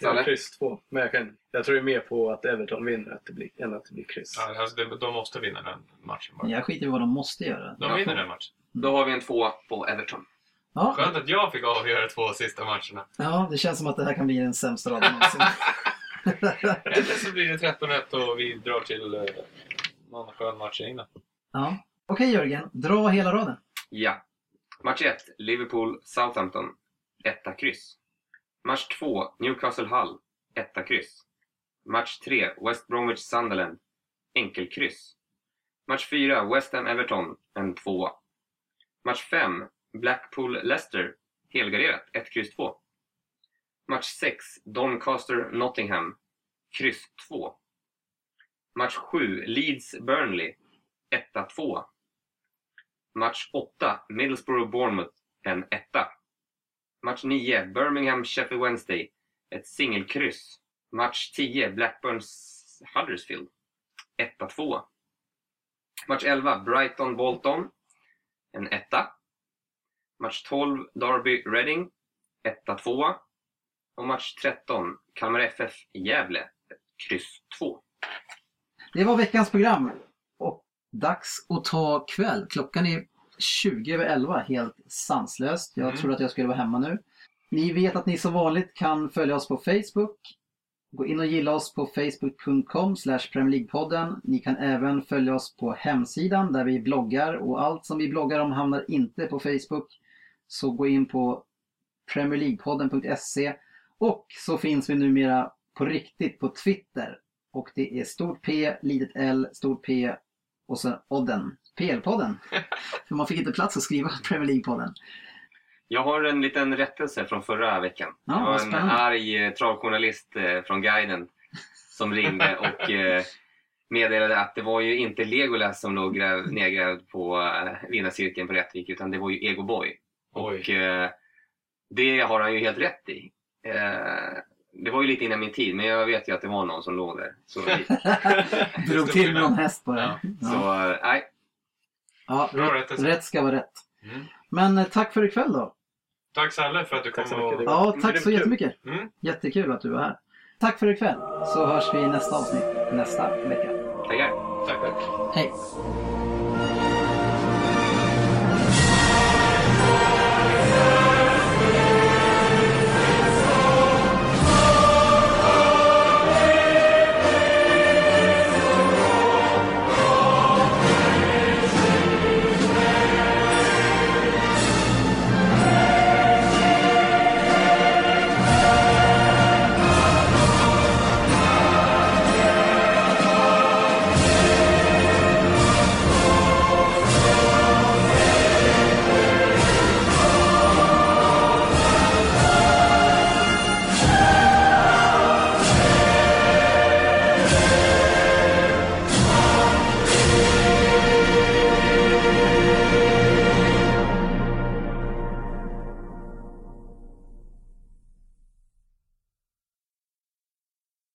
Jag har kryss två. Men jag, kan, jag tror ju mer på att Everton vinner att det blir, än att det blir kryss. Ja, alltså, de, de måste vinna den matchen bara. jag skiter i vad de måste göra. De vinner den matchen. Då har vi en två på Everton. Ja, Skönt att jag fick avgöra två sista matcherna. ja, det känns som att det här kan bli den sämsta raden någonsin. Eller så blir det 13-1 och vi drar till eh, någon skön match i England. ja. Okej Jörgen, dra hela raden. Ja. Match 1, Liverpool-Southampton. Etta kryss. Match 2, Newcastle-Hull. Etta kryss. Match 3, West Bromwich-Sunderland. Enkelkryss. Match 4, West Ham-Everton. En 2. Match 5, Blackpool-Leicester. Helgarderat. 1, kryss 2. Match 6, Doncaster-Nottingham. Kryss 2. Match 7, Leeds-Burnley. 1-2. Match 8, Middlesbrough-Bournemouth, en etta. Match 9, Birmingham-Sheffield Wednesday, ett singelkryss. Match 10, Blackburns-Huddersfield, 1-2. Match 11, Brighton-Bolton, en etta. Match 12, Derby-Reading, etta 2. Och match 13, Kalmar FF-Gävle, ett kryss 2. Det var veckans program. Och dags att ta kväll. Klockan är 20 över 11, helt sanslöst. Jag Mm. trodde att jag skulle vara hemma nu. Ni vet att ni som vanligt kan följa oss på Facebook. Gå in och gilla oss på facebook.com League-podden. Ni kan även följa oss på hemsidan där vi bloggar och allt som vi bloggar om hamnar inte på Facebook. Så gå in på premierleaguepodden.se och så finns vi numera på riktigt på Twitter. Och det är stort P, litet L, stort P och sen Odden. PL-podden. För man fick inte plats att skriva Premier League-podden. Jag har en liten rättelse från förra veckan. Ja, det var en arg eh, travjournalist eh, från guiden som ringde och eh, meddelade att det var ju inte Legolas som låg gräv, nedgrävd på vinnarcirkeln på Rättvik utan det var ju Ego Boy. Och eh, det har han ju helt rätt i. Eh, det var ju lite innan min tid men jag vet ju att det var någon som låg där. Så, Drog till med någon häst på det. så Ja. eh, nej, Ja, rätt, rättelse. rätt ska vara rätt. Mm. Men eh, tack för ikväll då. Tack Salle för att du Tack kom så mycket. och... Ja, tack så jättemycket. Mm. Jättekul att du var här. Tack för ikväll. Så hörs vi i nästa avsnitt nästa vecka. tackar. Tack, tack. Hej!